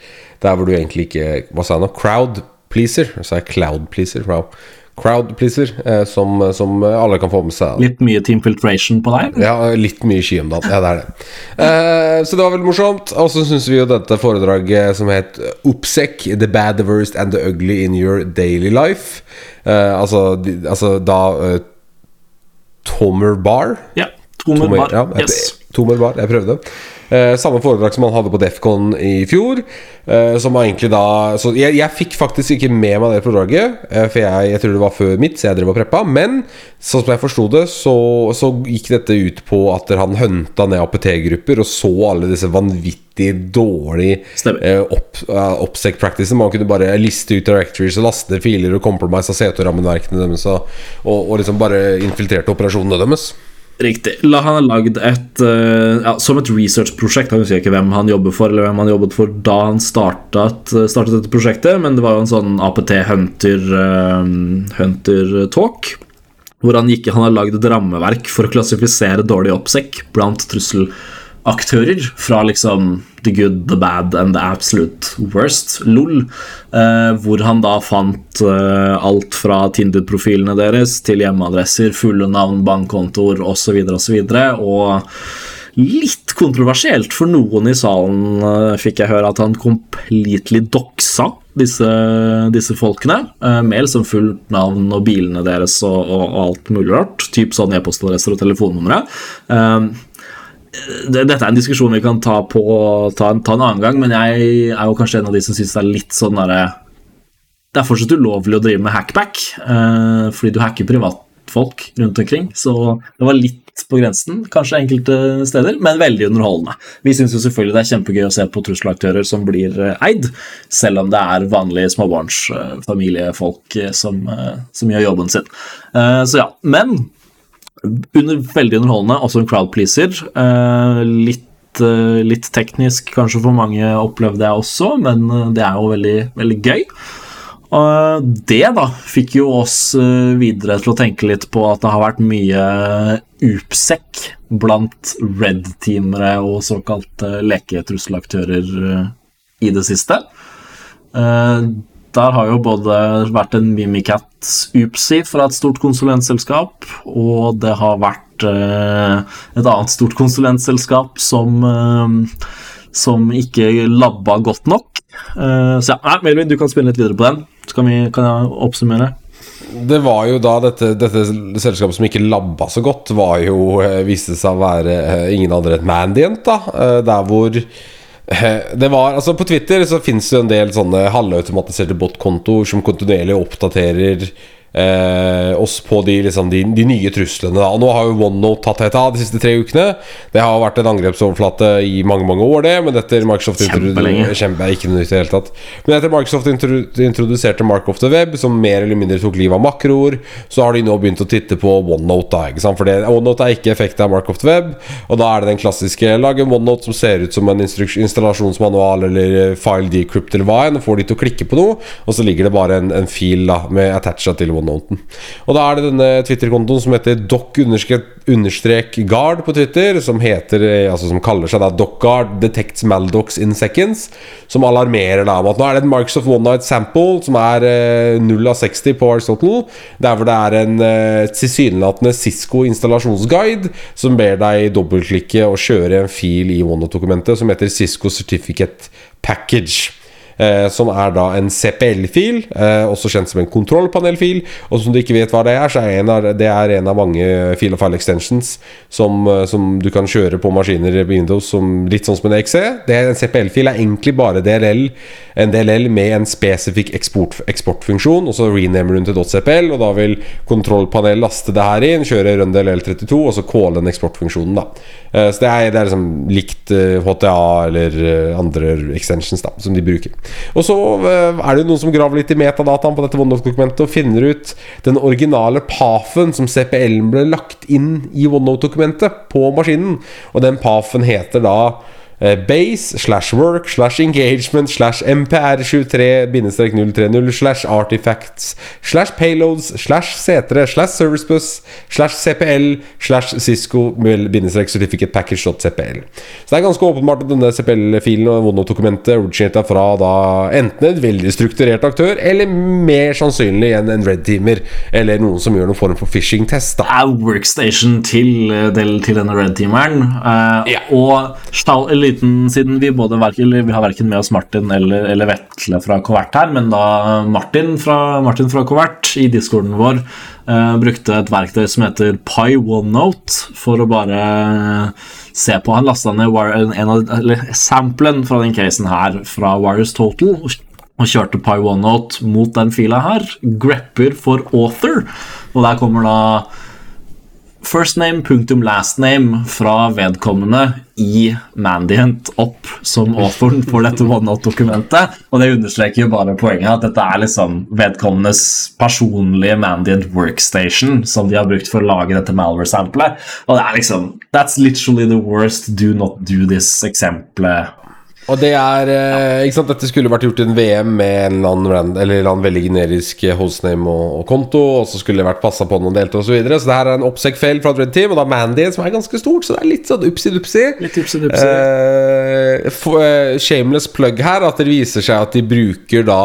[SPEAKER 3] Der hvor du egentlig ikke Hva sa jeg nå? Crowd pleaser? Så er cloud pleaser. Wow. Crowd pleaser, eh, som, som alle kan få med seg.
[SPEAKER 2] Litt mye Team Filtration på deg.
[SPEAKER 3] Ja, litt mye dagen. Ja, det er det. Eh, så det var veldig morsomt. Og så syns vi jo dette foredraget som het Oppsek, The Bad, The Worst and The Ugly in Your Daily Life. Eh, altså, de, altså da eh, Tomer Bar.
[SPEAKER 2] Ja, Tomer
[SPEAKER 3] Tomer,
[SPEAKER 2] Bar.
[SPEAKER 3] ja, jeg,
[SPEAKER 2] Yes.
[SPEAKER 3] Tomer Bar, jeg prøvde. Eh, samme foredrag som han hadde på Defcon i fjor. Eh, som var egentlig da Så jeg, jeg fikk faktisk ikke med meg det foredraget, eh, for jeg, jeg tror det var før mitt, så jeg drev og preppa. Men sånn som jeg forsto det, så, så gikk dette ut på at han hunta ned APT-grupper og så alle disse vanvittig dårlige eh, opp, uh, practices. Man kunne bare liste ut directories laste filer og compromise av CT-rammeverkene deres og, og liksom bare infiltrerte operasjonene deres.
[SPEAKER 2] Riktig. La han ha lagd et uh, ja, Som et researchprosjekt. Han husker ikke hvem han jobber for, eller hvem han jobbet for da han startet, startet dette prosjektet, men det var jo en sånn APT Hunter, uh, Hunter Talk. Hvor han, gikk, han har lagd et rammeverk for å klassifisere dårlig oppsekk blant trusselaktører. Fra liksom the good, the bad and the absolute worst, LOL. Eh, hvor han da fant eh, alt fra Tinder-profilene deres til hjemmeadresser, fulle navn, bankkontoer osv. osv. Og og litt kontroversielt for noen i salen, eh, fikk jeg høre at han completely doxa disse, disse folkene. eh, med liksom fullt navn og bilene deres og, og alt mulig rart. Typ sånn e-postadresser og telefonnumre. Eh, det, dette er en diskusjon vi kan ta, på, ta, ta en annen gang, men jeg er jo kanskje en av de som syns det er litt sånn derre Det er fortsatt ulovlig å drive med hackback, eh, fordi du hacker privatfolk rundt omkring. Så det var litt på grensen, kanskje enkelte steder, men veldig underholdende. Vi syns jo selvfølgelig det er kjempegøy å se på trusselaktører som blir eh, eid, selv om det er vanlige småbarnsfamiliefolk eh, som, eh, som gjør jobben sin. Eh, så ja, men under, veldig underholdende, også en crowd pleaser. Eh, litt, eh, litt teknisk kanskje for mange opplevde jeg også, men eh, det er jo veldig, veldig gøy. Og det da fikk jo oss eh, videre til å tenke litt på at det har vært mye upsekk blant red-teamere og såkalte leketrusselaktører eh, i det siste. Der har jo både vært en Mimicat Upsi fra et stort konsulentselskap, og det har vært eh, et annet stort konsulentselskap som, eh, som ikke labba godt nok. Eh, så ja, Melvin, du kan spille litt videre på den. Så kan, vi, kan jeg oppsummere?
[SPEAKER 3] Det var jo da dette, dette selskapet som ikke labba så godt, var jo, eh, viste seg å være eh, ingen andre enn Mandiant, da. Eh, Der hvor det var, altså På Twitter så finnes det en del sånne halvautomatiserte botkontoer som kontinuerlig oppdaterer eh, oss på de, liksom, de, de nye truslene. Da. Nå har jo OneNote tatt helt av de siste tre ukene. Det har vært en angrepsoverflate i mange mange år, det. Men etter Microsoft Kjempe, ikke noe nytt i det hele tatt. Men etter Microsoft introduserte Mark of the Web, som mer eller mindre tok livet av makroer, så har de nå begynt å titte på OneNote. da, ikke sant? For det, OneNote er ikke effektet av Mark of the Web, og da er det den klassiske Lage en OneNote som ser ut som en installasjonsmanual eller eh, file decrypt eller hva enn, og får de til å klikke på noe, og så ligger det bare en, en fil da, med attacha til OneNoten. Og da er det denne Twitter-kontoen som heter doc-guard på Twitter, som heter eh, Altså som kaller seg da DocGuard Detects Maldocs in Seconds, som alarmerer da om at nå er det en Microsoft One Night Sample som er eh, 0 av 60 på Aristotle, der hvor det er en eh, tilsynelatende Cisco installasjonsguide som ber deg dobbeltklikke og kjøre en fil i OneNote-dokumentet som heter Cisco Certificate Package. Eh, som er da en CPL-fil, eh, også kjent som en kontrollpanelfil. Og som du ikke vet hva det er, så er en av, det er en av mange fil og file extensions som, eh, som du kan kjøre på maskiner i Windows, som, litt sånn som en EXE. Det En CPL-fil er egentlig bare DLL, en DLL med en spesifikk eksport, eksportfunksjon, og så renamer du den til .cpl, og da vil kontrollpanel laste det her inn, kjøre run DLL32, og så calle den eksportfunksjonen, da. Eh, Så det er, det er liksom likt HTA eller andre extensions da, som de bruker. Og så eh, er det noen som graver litt i metadataen på dette OneNote-dokumentet og finner ut den originale PAF-en som CPL-en ble lagt inn i OneNote-dokumentet på maskinen. Og den PAF-en heter da Base slash work slash engagement slash MPR23-030 slash artifacts slash payloads slash C3 slash servicebus slash CPL slash Cisco bindestrek certificate package.cpl. Så det er ganske åpenbart at denne CPL-filen og OneNote-dokumentet originerte fra da enten en veldig strukturert aktør, eller mer sannsynlig en, en red teamer, eller noen som gjør noen form for phishing-test. Det
[SPEAKER 2] er workstation til, eh, til denne red teameren. uh,
[SPEAKER 3] Ja.
[SPEAKER 2] Og Stall, en liten, siden vi både vi har verken med oss Martin eller, eller Vetle fra Covert her, men da Martin fra, Martin fra Covert i discorden vår eh, brukte et verktøy som heter Pi OneNote for å bare se på. Han lasta ned en, en samplen fra den casen her fra Wires Total. og kjørte Pi OneNote mot den fila her. Grepper for author. Og der kommer da first name punktum last name fra vedkommende i Mandiant opp som authoren for dette OneNote-dokumentet. Og det understreker jo bare poenget at dette er liksom vedkommendes personlige Mandiant workstation som de har brukt for å lage dette malware-samplet. Og det er liksom That's literally the worst do not do this-eksempelet.
[SPEAKER 3] Og det er eh, ikke sant, Dette skulle vært gjort i en VM med en eller annen, brand, eller en eller annen veldig generisk eh, hostname og, og konto, og så skulle det vært passa på noen deltakere osv. Så, videre. så det her er en oppsek-feil fra et Red Team, og da Mandy, som er ganske stort, så det er litt sånn upsi-dupsi. Eh, eh, shameless plug her, at det viser seg at de bruker da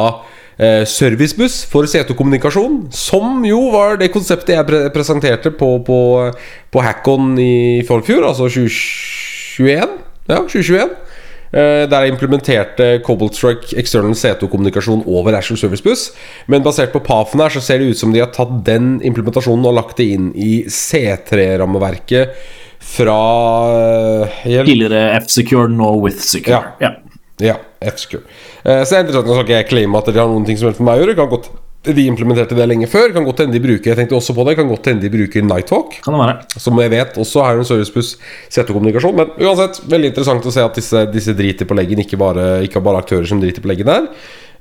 [SPEAKER 3] eh, servicebuss for C2-kommunikasjon, som jo var det konseptet jeg pre presenterte på, på, på Hackon i forfjor, altså 2021. Ja, 2021. Eh, Der jeg implementerte Cobaltstruck External C2-kommunikasjon over Ashore Service Bus. Men basert på PAF-en her så ser det ut som de har tatt den implementasjonen og lagt det inn i C3-rammeverket fra eh,
[SPEAKER 2] Tidligere F-Secure, nå with secure.
[SPEAKER 3] Ja. Ja, F-secure. Eh, så det er interessant. Nå skal ikke jeg claime at de har noen ting som helst med meg å gjøre. Kan godt de implementerte det lenge før. Kan godt hende de bruker Jeg tenkte også på det Kan godt hende de bruker Nighthawk.
[SPEAKER 2] Kan det være.
[SPEAKER 3] Som jeg vet også er en servicebuss CT-kommunikasjon. Men uansett, veldig interessant å se at disse, disse driter på leggen, ikke bare, ikke bare aktører som driter på leggen her.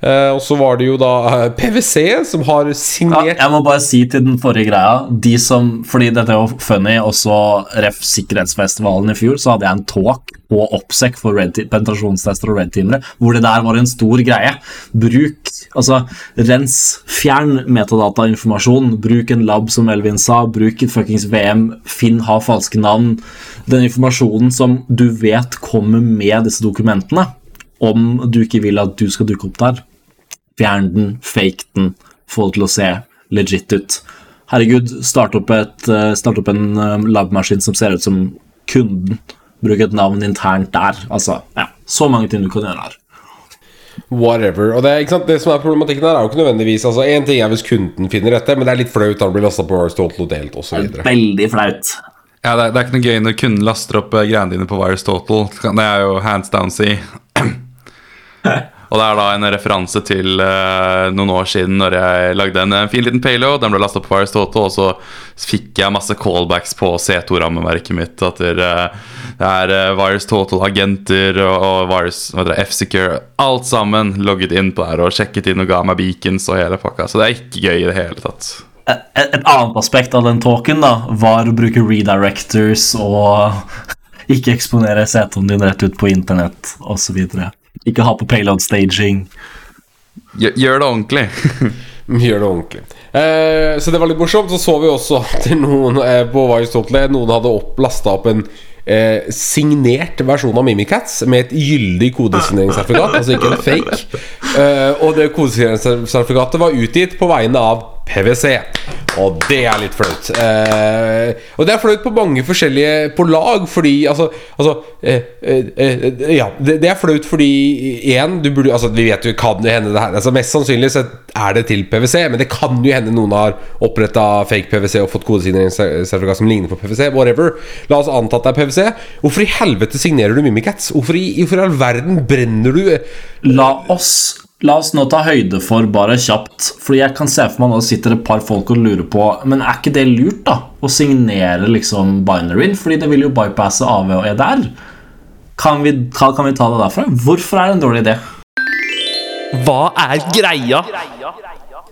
[SPEAKER 3] Eh, og så var det jo da eh, PwC som har
[SPEAKER 2] Ja,
[SPEAKER 3] signert
[SPEAKER 2] jeg må bare si til den forrige greia De som, Fordi dette er jo funny, også ref. Sikkerhetsfestivalen i fjor, så hadde jeg en talk på Oppsec for red penetrasjonstester og red teamere, hvor det der var en stor greie. Bruk Altså, rens, fjern metadatainformasjon. Bruk en lab, som Elvin sa. Bruk et fuckings VM. Finn, ha falske navn. Den informasjonen som du vet kommer med disse dokumentene, om du ikke vil at du skal dukke opp der, Fjern den, fake den, få det til å se legit ut. Herregud, start opp, et, eh, start opp en eh, labmaskin som ser ut som kunden. Bruk et navn internt der. Altså, ja, så mange ting du kan gjøre her.
[SPEAKER 3] Whatever. Og det, ikke sant? det som er problematikken her, er jo ikke nødvendigvis Altså En ting er hvis kunden finner dette, men det er litt flaut da det blir lasta på Aristotle og delt osv.
[SPEAKER 2] Veldig flaut.
[SPEAKER 1] Ja, det, er- det er ikke noe gøy når kunden laster opp eh, greiene dine på Virus Total. Det er jo hands down si. Og det er da en referanse til uh, noen år siden når jeg lagde en, en fin liten payload. Den ble lastet på Virus Total, og så fikk jeg masse callbacks på C2-rammeverket mitt. At det, eh, er uh, Virus Total-agenter og, og Virus F-Secure. Alt sammen logget inn på der og sjekket inn og ga meg beacons og hele pakka. Så det er ikke gøy i det hele tatt.
[SPEAKER 2] Et, et annet aspekt av den talken da var å bruke redirectors og ikke eksponere setene din rett ut på internett osv. Ikke ha på payload staging.
[SPEAKER 1] Gjør, det ordentlig.
[SPEAKER 3] Gjør det ordentlig. Eh, så det var litt morsomt. Så så vi også at noen eh, på Vice Noen hadde lasta opp en eh, signert versjon av Mimikatz med et gyldig kodesigneringssertifikat, altså ikke en fake. Eh, og det kodesigneringssertifikatet var utgitt på vegne av PwC. Og det er litt flaut. Eh, og det er flaut på mange forskjellige På lag, fordi altså, altså eh, eh, eh, Ja, det, det er flaut fordi én Du burde Altså, vi vet jo kan det hende det her altså, Mest sannsynlig så er det til PwC, men det kan jo hende noen har oppretta fake PwC og fått kodesigneringssertifikat som ligner på PwC. Whatever. La oss anta at det er PwC. Hvorfor i helvete signerer du Mimikatz? Hvorfor i, hvorfor i all verden brenner du
[SPEAKER 2] La oss, la oss nå ta høyde for bare kjapt, Fordi jeg kan se for meg nå sitter et par folk og lurer på Men er ikke det lurt, da? Å signere liksom binaryen? Fordi det vil jo bypasse AV og EDR. Kan vi, kan, kan vi ta det derfra? Hvorfor er det en dårlig idé?
[SPEAKER 5] Hva er greia?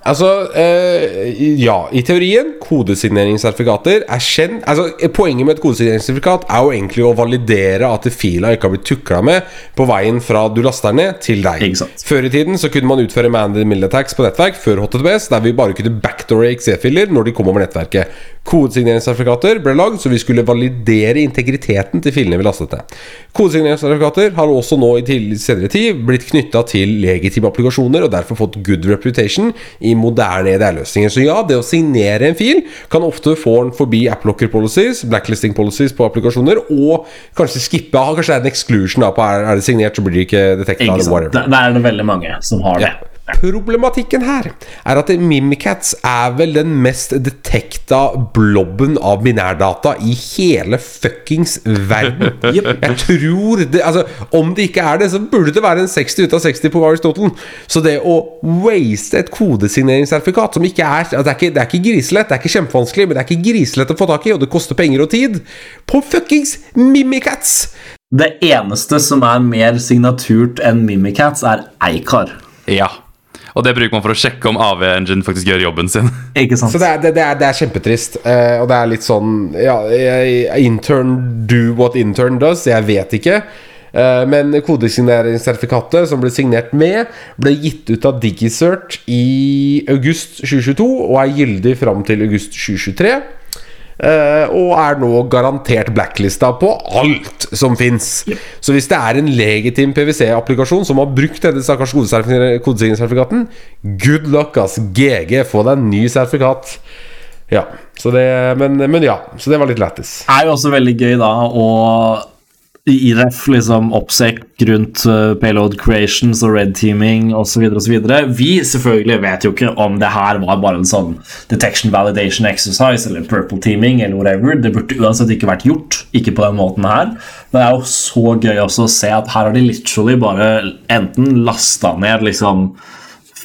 [SPEAKER 3] Altså, eh, ja, i teorien Kodesigneringssertifikater er kjent Altså, Poenget med et kodesigneringssertifikat er jo egentlig å validere at fila ikke har blitt tukla med på veien fra du laster den ned, til deg. Før i tiden så kunne man utføre man in middle attacks på nettverk før HTTPS, der vi bare kunne backdoore XE-filer når de kom over nettverket. Kodesigneringssertifikater ble lagd så vi skulle validere integriteten til filene vi lastet ned. Kodesigneringssertifikater har også nå i senere tid blitt knytta til legitime applikasjoner og derfor fått good reputation i moderne EDR-løsninger. Så ja, det å signere en fil kan ofte få den forbi applocker policies, blacklisting policies på applikasjoner, og kanskje skippe Kanskje det er en exclusion da på er, er det signert, så blir det ikke detekta.
[SPEAKER 2] Det, det er det veldig mange som har det.
[SPEAKER 3] Problematikken her er at Mimikatz er vel den mest detekta blobben av binærdata i hele fuckings verden. Jeg tror det Altså, om det ikke er det, så burde det være en 60 ut av 60 på Aristotle. Så det å waste et kodesigneringssertifikat som ikke er altså, det, er ikke, det er ikke griselett, det er ikke kjempevanskelig, men det er ikke griselett å få tak i, og det koster penger og tid, på fuckings Mimikatz!
[SPEAKER 2] Det eneste som er mer signaturt enn Mimikatz, er Eikar.
[SPEAKER 1] Ja. Og det bruker man for å sjekke om AV-engine faktisk gjør jobben sin.
[SPEAKER 2] Ikke sant?
[SPEAKER 3] Så det er, det, det er, det er kjempetrist. Uh, og det er litt sånn Ja, intern do what intern does. Jeg vet ikke. Eh, men kodesigneringssertifikatet som ble signert med, ble gitt ut av Digicert i august 2022 og er gyldig fram til august 2023. eh, og er nå garantert blacklista på alt som fins. Så hvis det er en legitim PwC-applikasjon som har brukt denne stakkars kodesigningssertifikaten, good luck, ass. GG, få deg en ny sertifikat. Ja, så det, men, men ja, så det var litt lættis.
[SPEAKER 2] er jo også veldig gøy da å i ref liksom oppsekt rundt uh, payload creations og red teaming osv. Vi selvfølgelig vet jo ikke om det her var bare en sånn detection validation exercise eller purple teaming eller whatever. Det burde uansett ikke vært gjort. Ikke på den måten her. Men det er jo så gøy også å se at her har de literally bare enten lasta ned liksom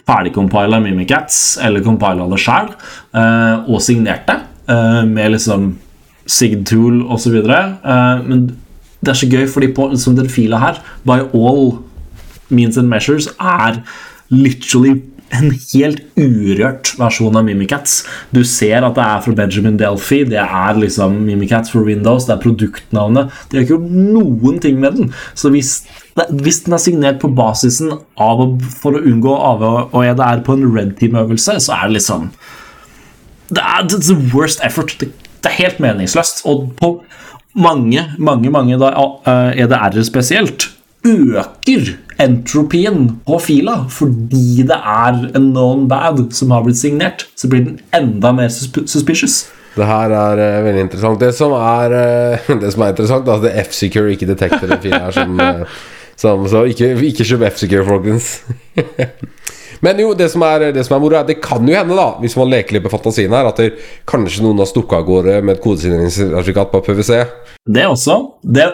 [SPEAKER 2] ferdigcompila Mimikatz eller compila det sjøl uh, og signert det eh, med liksom SIGTool osv. Men det er så gøy, fordi på som den fila her, by all means and measures, er literally en helt urørt versjon av Mimikatz. Du ser at det er fra Benjamin Delphi, det er liksom Mimikatz for Windows, det er produktnavnet. De har ikke gjort noen ting med den. Så hvis, hvis den er signert på basisen av for å unngå AV og EDR på en red team-øvelse, så er det liksom det er det er the worst effort. Det, det er helt meningsløst. Og på mange, mange, mange da, eh, EDR-er spesielt øker entropien på fila fordi det er en known bad som har blitt signert. Så blir den enda mer suspicious.
[SPEAKER 3] Det her er uh, veldig interessant. Det som er, uh, det som er interessant, er at F-Secure ikke detekter den filen her som, uh, som Så ikke, ikke kjøp F-Secure, folkens. Men jo, det som er, det som er moro, er det kan jo hende, da hvis man leker litt med fantasien her, at det, kanskje noen har stukket av gårde med et kodesigneringssertifikat på PwC.
[SPEAKER 2] Det også. Det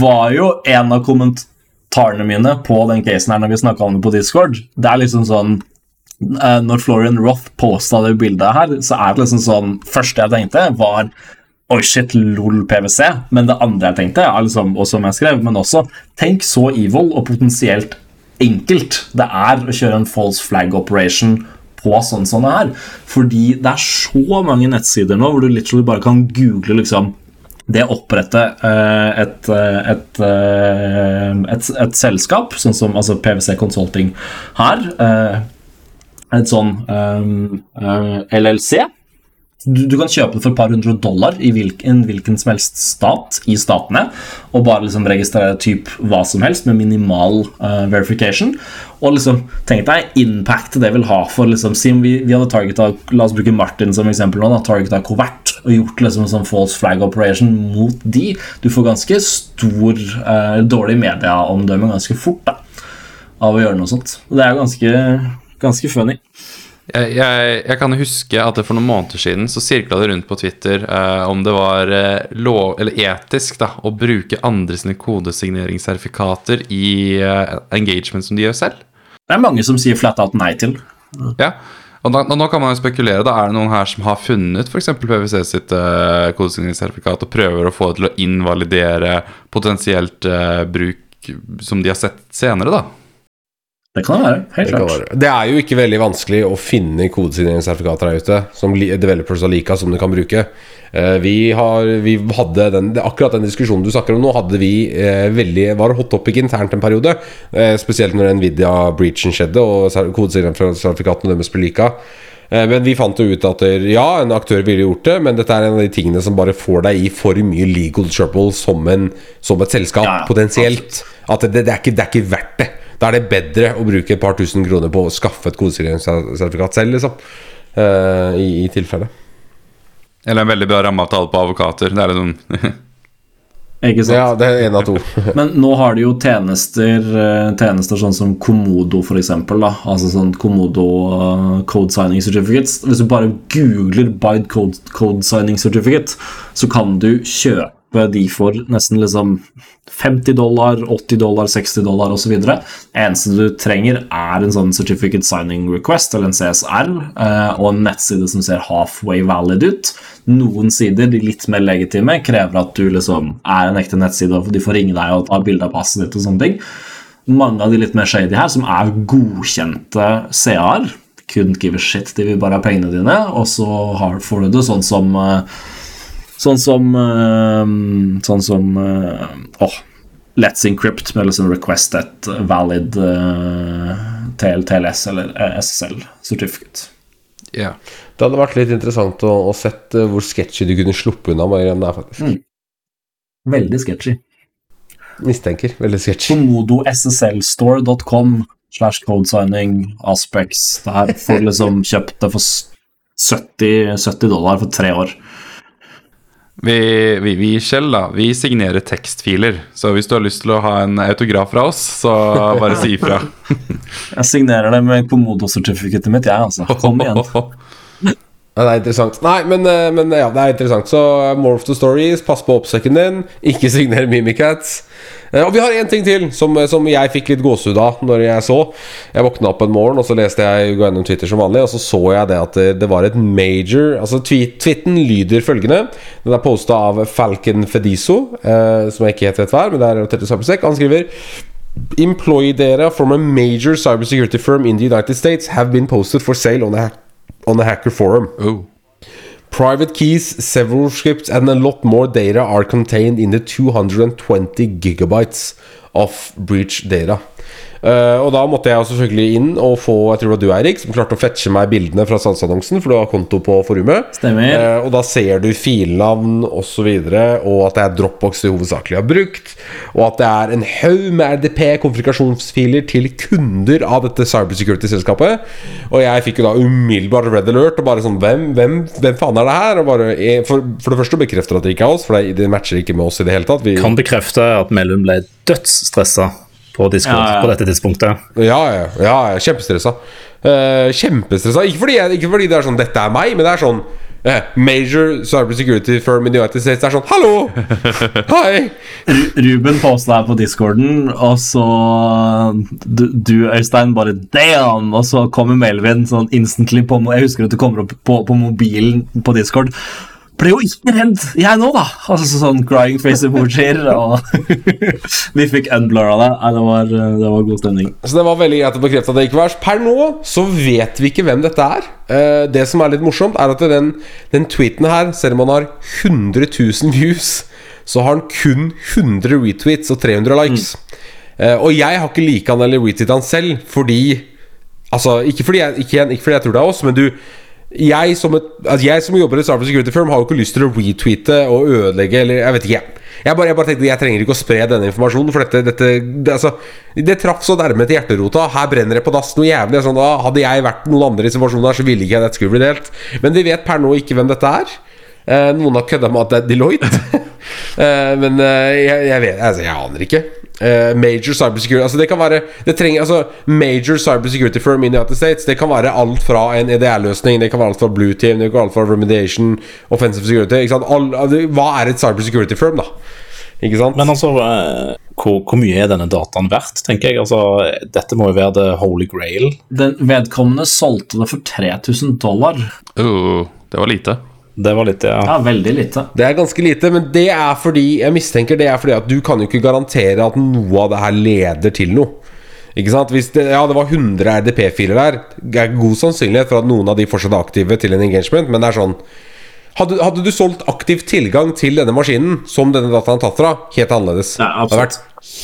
[SPEAKER 2] var jo en av kommentarene mine på den casen her når vi snakka om det på Discord. Det er liksom sånn eh, Når Florian Roth posta det bildet her, så er det liksom sånn Første jeg tenkte, var Oi, shit, lol PwC. Men det andre jeg tenkte, er liksom, og som jeg skrev, men også Tenk så evil og potensielt enkelt det er å kjøre en false flag operation på sånn som det er. Fordi det er så mange nettsider nå hvor du literally bare kan google liksom det opprette eh, et, eh, et, eh, et, et, selskap, sånn som altså PwC Consulting her, et sånn LLC du, du, kan kjøpe det for et par hundre dollar i hvilken, hvilken som helst stat i statene, og bare liksom registrere typ hva som helst med minimal uh, verification. Og liksom, tenk deg impact det vil ha for liksom, Siden vi, vi hadde targeta La oss bruke Martin som eksempel nå. Targeta Covert og gjort liksom sånn false flag operation mot de. Du får ganske stor uh, dårlig medieomdømme ganske fort da, av å gjøre noe sånt. Og det er ganske, ganske funny.
[SPEAKER 1] Jeg, jeg, jeg, kan huske at det for noen måneder siden så sirkla det rundt på Twitter eh, om det var eh, lov, eller etisk da, å bruke andre sine kodesigneringssertifikater i eh, engagement som de gjør selv.
[SPEAKER 2] Det er mange som sier flat out nei til.
[SPEAKER 1] Ja, og, da, nå kan man jo spekulere. da, Er det noen her som har funnet f.eks. PwC sitt eh, kodesigneringssertifikat og prøver å få det til å invalidere potensielt uh, bruk som de har sett senere, da?
[SPEAKER 2] Det kan det være. Helt det klart.
[SPEAKER 3] Det er jo ikke veldig vanskelig å finne kodesigneringssertifikater her ute som developers har lika som du kan bruke. Eh, vi, har, vi hadde den, Akkurat den diskusjonen du snakker om nå, hadde vi eh, veldig var hot topic internt en periode. Eh, spesielt når Nvidia-breachen skjedde og kodesigneringssertifikatene deres ble lika. Men vi fant jo ut at ja, en aktør ville gjort det, men dette er en av de tingene som bare får deg i for mye legal trouble som, en, som et selskap, ja, ja. potensielt. At det, det, er ikke, det er ikke verdt det. Da er det bedre å bruke et par tusen kroner på å skaffe et kodesigneringssertifikat selv, liksom. Uh, i, i tilfelle.
[SPEAKER 1] Eller en veldig bra rammeavtale på advokater. Det er liksom
[SPEAKER 2] Ikke sant?
[SPEAKER 3] Ja, det er én av to.
[SPEAKER 2] Men nå har de jo tjenester, eh, tjenester sånn som Komodo, f.eks. Altså sånn Komodo uh, Code Signing Certificates. Hvis du bare googler Bide Code, code Signing Certificate, så kan du kjøpe de for nesten liksom 50 dollar, 80 dollar, 60 dollar osv. Eneste du trenger, er en sånn certificate signing request, eller en CSR, eh, og en nettside som ser halfway valid ut. Noen sider, de litt mer legitime, krever at du liksom er en ekte nettside, og de får ringe deg og ta bilde av passet ditt og sånne ting. Mange av de litt mer shady her, som er godkjente CA-er, couldn't give a shit, de vil bare ha pengene dine, og så får du det sånn som uh, Sånn som uh, Sånn som uh, oh, Let's Encrypt med liksom request et valid uh, TLS eller SSL certificate.
[SPEAKER 3] Yeah. Det hadde vært litt interessant å, å sett hvor sketchy du kunne sluppe unna med den der, faktisk. Mm.
[SPEAKER 2] Veldig sketchy.
[SPEAKER 3] Mistenker. Veldig sketchy.
[SPEAKER 2] Komodosslstore.com slash codesigning aspects. Det her får liksom kjøpt det for 70, 70 dollar for tre år.
[SPEAKER 1] Vi, vi, vi Kjell, da, vi signerer tekstfiler. Så hvis du har lyst til å ha en autograf fra oss, så bare si ifra.
[SPEAKER 2] jeg signerer det med Komodo-certificatet mitt, jeg, altså. Kom igjen.
[SPEAKER 3] Ja, det er interessant. Nei, men, eh, men, ja, det er interessant. Så uh, more of the stories. Pass på oppsekken din. Ikke signer Mimikats. Uh, og vi har én ting til som, som, jeg fikk litt gåsehud av når jeg så. Jeg våkna opp en morgen, og så leste jeg gå gjennom Twitter som vanlig, og så så jeg det at det, var et major Altså tweet, Tweeten lyder følgende. Den er posta av Falcon Fediso, eh, som jeg ikke helt vet hva er, men det er relatert til Cybersec. Han skriver Employee data from a major cybersecurity firm in the United States have been posted for sale on a on a hacker forum.
[SPEAKER 1] Ooh.
[SPEAKER 3] Private keys, several scripts, and a lot more data are contained in the 220 gigabytes of breach data. Uh, og da måtte jeg selvfølgelig inn og få Jeg tror det var du, Eirik, som klarte å fetche meg bildene fra salgsannonsen, for du har konto på forumet. Uh, Og da ser du filnavn osv., og, så videre, og at det er Dropbox du hovedsakelig har brukt. Og at det er en haug med RDP-konflikasjonsfiler til kunder av dette cybersecurity-selskapet. Og jeg fikk jo da umiddelbart red alert og bare sånn Hvem, hvem, hvem faen er det her? Og bare, eh, for, for, det første bekrefter at det ikke er oss, for det, det matcher ikke med oss i det hele tatt.
[SPEAKER 4] Vi kan bekrefte at Mellum ble dødsstressa på Discord ja, ja. på dette tidspunktet.
[SPEAKER 3] Ja, ja. ja kjempestressa. Uh, kjempestressa. Ikke fordi, ikke fordi, det er sånn 'dette er meg', men det er sånn uh, major cyber security firm in the United States er sånn Hallo! Hei!
[SPEAKER 2] Ruben posta her på discorden, og så du, du, Øystein, bare damn! Og så kommer Melvin sånn instantly på Jeg husker at det kommer opp på, på mobilen på discord. Ble jo ikke redd, jeg nå, da! Altså sånn crying face emojier, og vi fikk unblurra det. Det var, det var god stemning.
[SPEAKER 3] Så det var veldig greit å bekrefte at det gikk var Per nå så vet vi ikke hvem dette er. Eh, det som er litt morsomt, er at den, den tweeten her, selv om han har 100 000 views, så har han kun 100 retweets og 300 likes. Mm. og jeg har ikke liket han eller retweetet han selv fordi Altså, ikke fordi jeg, ikke, ikke fordi jeg tror det er oss, men du jeg som, et, altså jeg som jobber i Starfield security firm, har jo ikke lyst til å retweete og ødelegge eller Jeg vet ikke, jeg. Jeg bare, jeg bare tenkte jeg trenger ikke å spre denne informasjonen, for dette, dette det, altså, det traff så nærme til hjerterota. Her brenner det på dass noe jævlig. Sånn, da, hadde jeg vært noen andre i situasjonen her, så ville ikke jeg dette skulle bli delt. Men vi vet per nå ikke hvem dette er. Eh, noen har kødda med at det er Deloitte. eh, men eh, jeg, jeg vet Altså, jeg aner ikke. Eh, major cybersecurity Altså det kan være det trenger, altså, Major cybersecurity firm in the United States Det kan være alt fra en EDR-løsning, det kan være alt fra Blue Team, det kan være alt fra Remediation, Offensive Security. Ikke sant? All, altså, hva er et cybersecurity firm, da? Ikke sant?
[SPEAKER 4] Men altså, uh, hvor, hvor mye er denne dataen verdt, tenker jeg? Altså, dette må jo være the holy grail.
[SPEAKER 2] Den vedkommende solgte det for 3000 dollar.
[SPEAKER 1] Uh, det var lite.
[SPEAKER 4] Det var lite, ja.
[SPEAKER 2] Ja, veldig lite.
[SPEAKER 3] Det er ganske lite, men det er fordi Jeg mistenker det er fordi at du kan jo ikke garantere at noe av det her leder til noe. Ikke sant? Hvis det, ja, det var 100 RDP-filer der, det er god sannsynlighet for at noen av de fortsatt er aktive til en engagement, men det er sånn hadde, hadde du solgt aktiv tilgang til denne maskinen, som denne dataen er tatt fra, helt annerledes.
[SPEAKER 2] Ja,
[SPEAKER 3] det hadde vært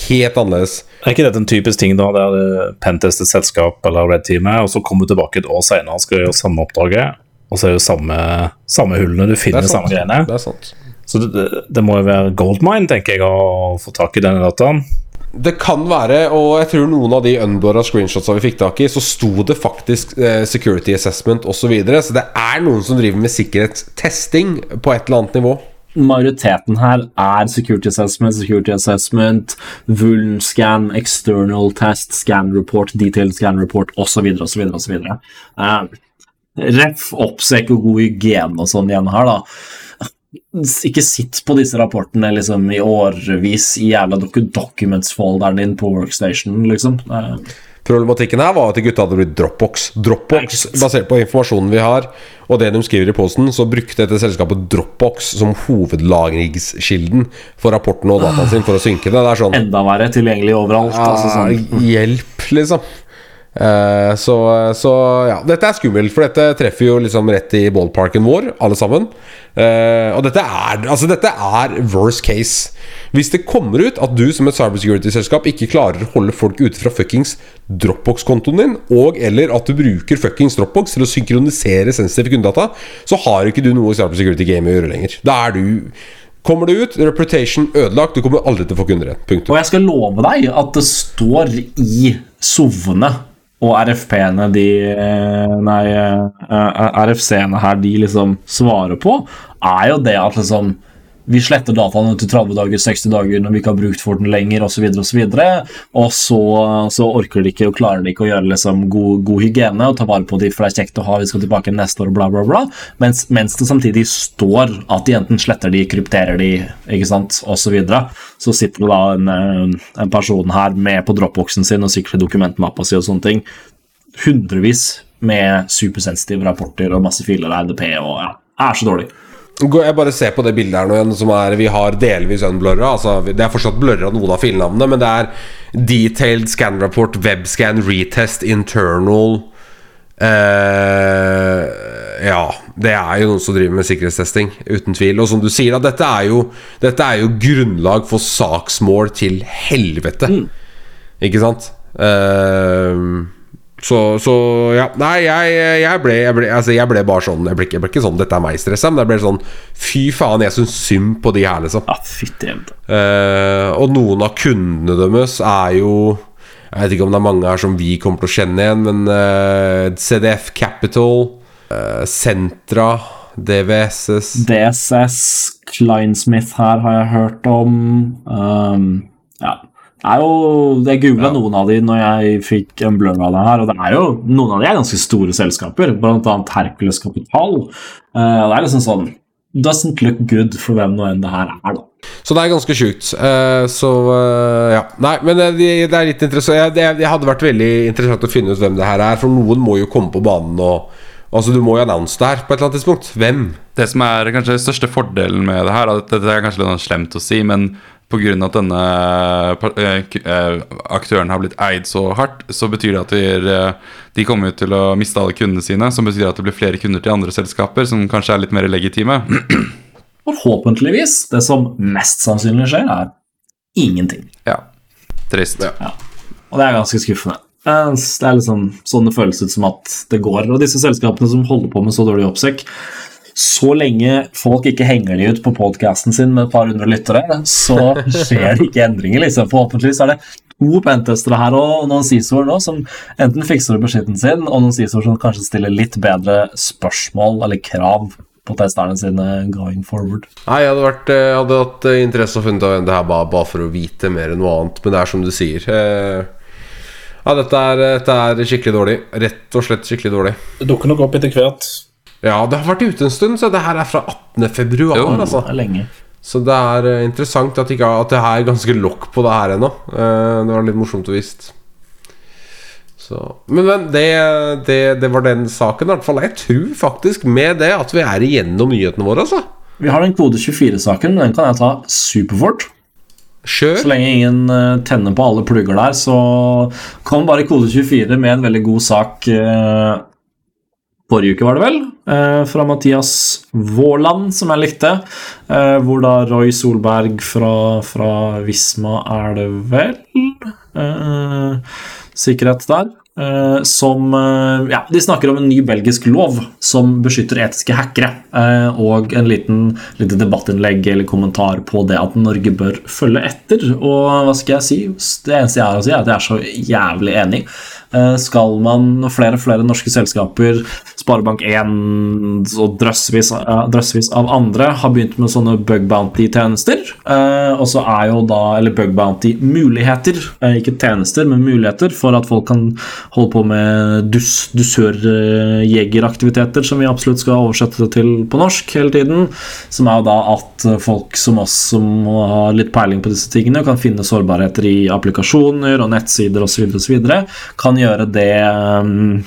[SPEAKER 3] helt annerledes.
[SPEAKER 4] Er ikke dette en typisk ting da, der er Pentest et selskap eller Red Team er, og så kommer du tilbake et år senere og skal gjøre samme oppdraget, og så er det jo samme, samme hullene, du finner
[SPEAKER 3] er
[SPEAKER 4] samme greiene.
[SPEAKER 3] Det er sant.
[SPEAKER 4] Så det, det, må jo være goldmine, tenker jeg, å få tak i denne dataen.
[SPEAKER 3] Det kan være, og jeg tror noen av de unblurra screenshotsa vi fikk tak i, så sto det faktisk eh, security assessment osv. Så, videre. så det er noen som driver med sikkerhetstesting på et eller annet nivå.
[SPEAKER 2] Majoriteten her er security assessment, security assessment, vuln scan, external test, scan report, detailed scan report osv. osv. osv. Ref oppsek og god hygiene og sånn igjen her, da. Ikke sitt på disse rapportene liksom i årevis i jævla docu documents-folderen din på workstation, liksom. Eh,
[SPEAKER 3] Problematikken her var at de gutta hadde blitt Dropbox. Dropbox, Basert på informasjonen vi har, og det de skriver i posten, så brukte dette selskapet Dropbox som hovedlagringskilden for rapporten og dataen sin for å synke det. Det sånn
[SPEAKER 2] Enda verre tilgjengelig overalt. altså sånn.
[SPEAKER 3] Hjelp, liksom. Eh, så, så ja, dette er skummelt, for dette treffer jo liksom rett i ballparken vår, alle sammen. Uh, og dette er, altså dette er worst case. Hvis det kommer ut at du som et cybersecurity-selskap ikke klarer å holde folk ute fra fuckings Dropbox-kontoen din, og eller at du bruker fuckings Dropbox til å synkronisere sensitive kundedata, så har ikke du noe i cybersecurity-game å gjøre lenger. Da er du Kommer det ut, reputation ødelagt, du kommer aldri til å få kunder igjen.
[SPEAKER 2] Og jeg skal love deg at det står i sovene og RFP-ene de eh, Nei, eh, RFC-ene her de liksom svarer på, er jo det at liksom vi sletter dataene til 30 dager, 60 dager når vi ikke har brukt for den lenger osv. Og, så videre, og så, og så orker de ikke og klarer de ikke å gjøre liksom god, god hygiene og ta vare på de, for det er kjekt å ha, vi skal tilbake neste år, bla, bla, bla. Mens, mens det samtidig står at de enten sletter de, krypterer de, ikke sant, osv. Så, videre. så sitter det da en, eh, en person her med på dropboxen sin og sikrer dokumentmappa si og sånne ting. Hundrevis med supersensitive rapporter og masse filer og RDP og ja, er så dårlig.
[SPEAKER 3] Jeg bare ser på det bildet her nå igjen, som er Vi har delvis unblurra. Altså, det er fortsatt blurra noen av filnavnene, men det er detailed scan report, webscan, retest, internal eh, Ja, det er jo noen som driver med sikkerhetstesting, uten tvil. Og som du sier, da, dette er jo Dette er jo grunnlag for saksmål til helvete. Ikke sant? Eh, så, så ja. Nei, jeg, jeg, ble, jeg, ble, altså, jeg ble bare sånn jeg ble, ikke- ble ikke sånn 'Dette er meg stressa', men jeg ble sånn Fy faen, jeg syns synd på de her, liksom.
[SPEAKER 2] Ja, fytti.
[SPEAKER 3] Eh, og noen av kundene deres er jo Jeg vet ikke om det er mange her som vi kommer til å kjenne igjen, men uh, CDF Capital, uh, Sentra, DVSS
[SPEAKER 2] DSS, Kleinsmith her har jeg hørt om. Um, ja. Det er jo, Jeg googla noen av de når jeg fikk en blur av det her, og det er jo, noen av de er ganske store selskaper, bl.a. Hercules Kapital. Uh, og det er liksom sånn Doesn't look good for hvem nå enn det her er, da.
[SPEAKER 3] Så det er ganske sjukt. Uh, så uh, ja. Nei, men det, det er litt interessant. Jeg- Det, det hadde vært veldig interessant å finne ut hvem det her er, for noen må jo komme på banen og Altså, du må jo annonse det her på et eller annet tidspunkt. Hvem?
[SPEAKER 1] Det som er kanskje den største fordelen med det her, er dette er kanskje litt sånn slemt å si, men pga. at denne eh, eh, aktøren har blitt eid så hardt, så betyr det at de, eh, de kommer til å miste alle kundene sine. Som betyr at det blir flere kunder til andre selskaper, som kanskje er litt mer legitime.
[SPEAKER 2] Forhåpentligvis. Det som mest sannsynlig skjer, er ingenting.
[SPEAKER 1] Ja. Trist.
[SPEAKER 2] Og det er ganske skuffende. Det er liksom sånn det føles ut som at det går. Og disse selskapene som holder på med så dårlig oppsekk Så lenge folk ikke henger de ut på podcasten sin med et par hundre lyttere, så skjer det ikke endringer. liksom. Forhåpentligvis er det to pentestere her og noen CISO-er nå som enten fikser opp beskjeden sin, og noen CISO-er som kanskje stiller litt bedre spørsmål eller krav på testerne sine going forward.
[SPEAKER 3] Nei, jeg hadde, vært, eh, jeg hadde hatt interesse interesse å funnet ut av det her bare, bare for å vite mer enn noe annet. Men det er som du sier. Eh, ja, dette er, dette er skikkelig dårlig. Rett og slett skikkelig dårlig.
[SPEAKER 4] Det dukker nok opp etter hvert.
[SPEAKER 3] Ja, det har vært ute en stund, så det her er fra 18. februar.
[SPEAKER 1] Jo.
[SPEAKER 3] Altså.
[SPEAKER 2] Det er lenge.
[SPEAKER 3] Så det er eh, interessant at, ikke, at det er ganske lokk på det her ennå. Eh, det var litt morsomt å visst. Så. Men, men det, det, det var den saken, i hvert fall. Jeg tror faktisk med det at vi er igjennom nyhetene våre, altså.
[SPEAKER 2] Vi har den kode 24-saken, men den kan jeg ta superfort.
[SPEAKER 3] Kjør.
[SPEAKER 2] Så lenge ingen eh, tenner på alle plugger der, så kom bare kode 24 med en veldig god sak eh, forrige uke, var det vel, eh, fra Mathias Våland, som jeg likte. Eh, hvor da Roy Solberg fra, fra Visma, er det vel? Eh, sikkerhet der. Eh, som eh, Ja, de snakker om en ny belgisk lov som beskytter etiske hackere. eh, og en liten lite debattinnlegg eller kommentar på det at Norge bør følge etter. Og hva skal jeg si? Det eneste jeg har å si, er at jeg er så jævlig enig. Skal man, flere og flere norske selskaper, Sparebank1 og drøssevis, drøssevis av andre, har begynt med sånne bug bounty-tjenester, og så er jo da, eller bug bounty-muligheter, ikke tjenester, men muligheter for at folk kan holde på med dus, dusørjegeraktiviteter, som vi absolutt skal oversette det til på norsk hele tiden, som er jo da at folk som oss som har litt peiling på disse tingene, kan finne sårbarheter i applikasjoner og nettsider osv., osv., kan gjøre det um,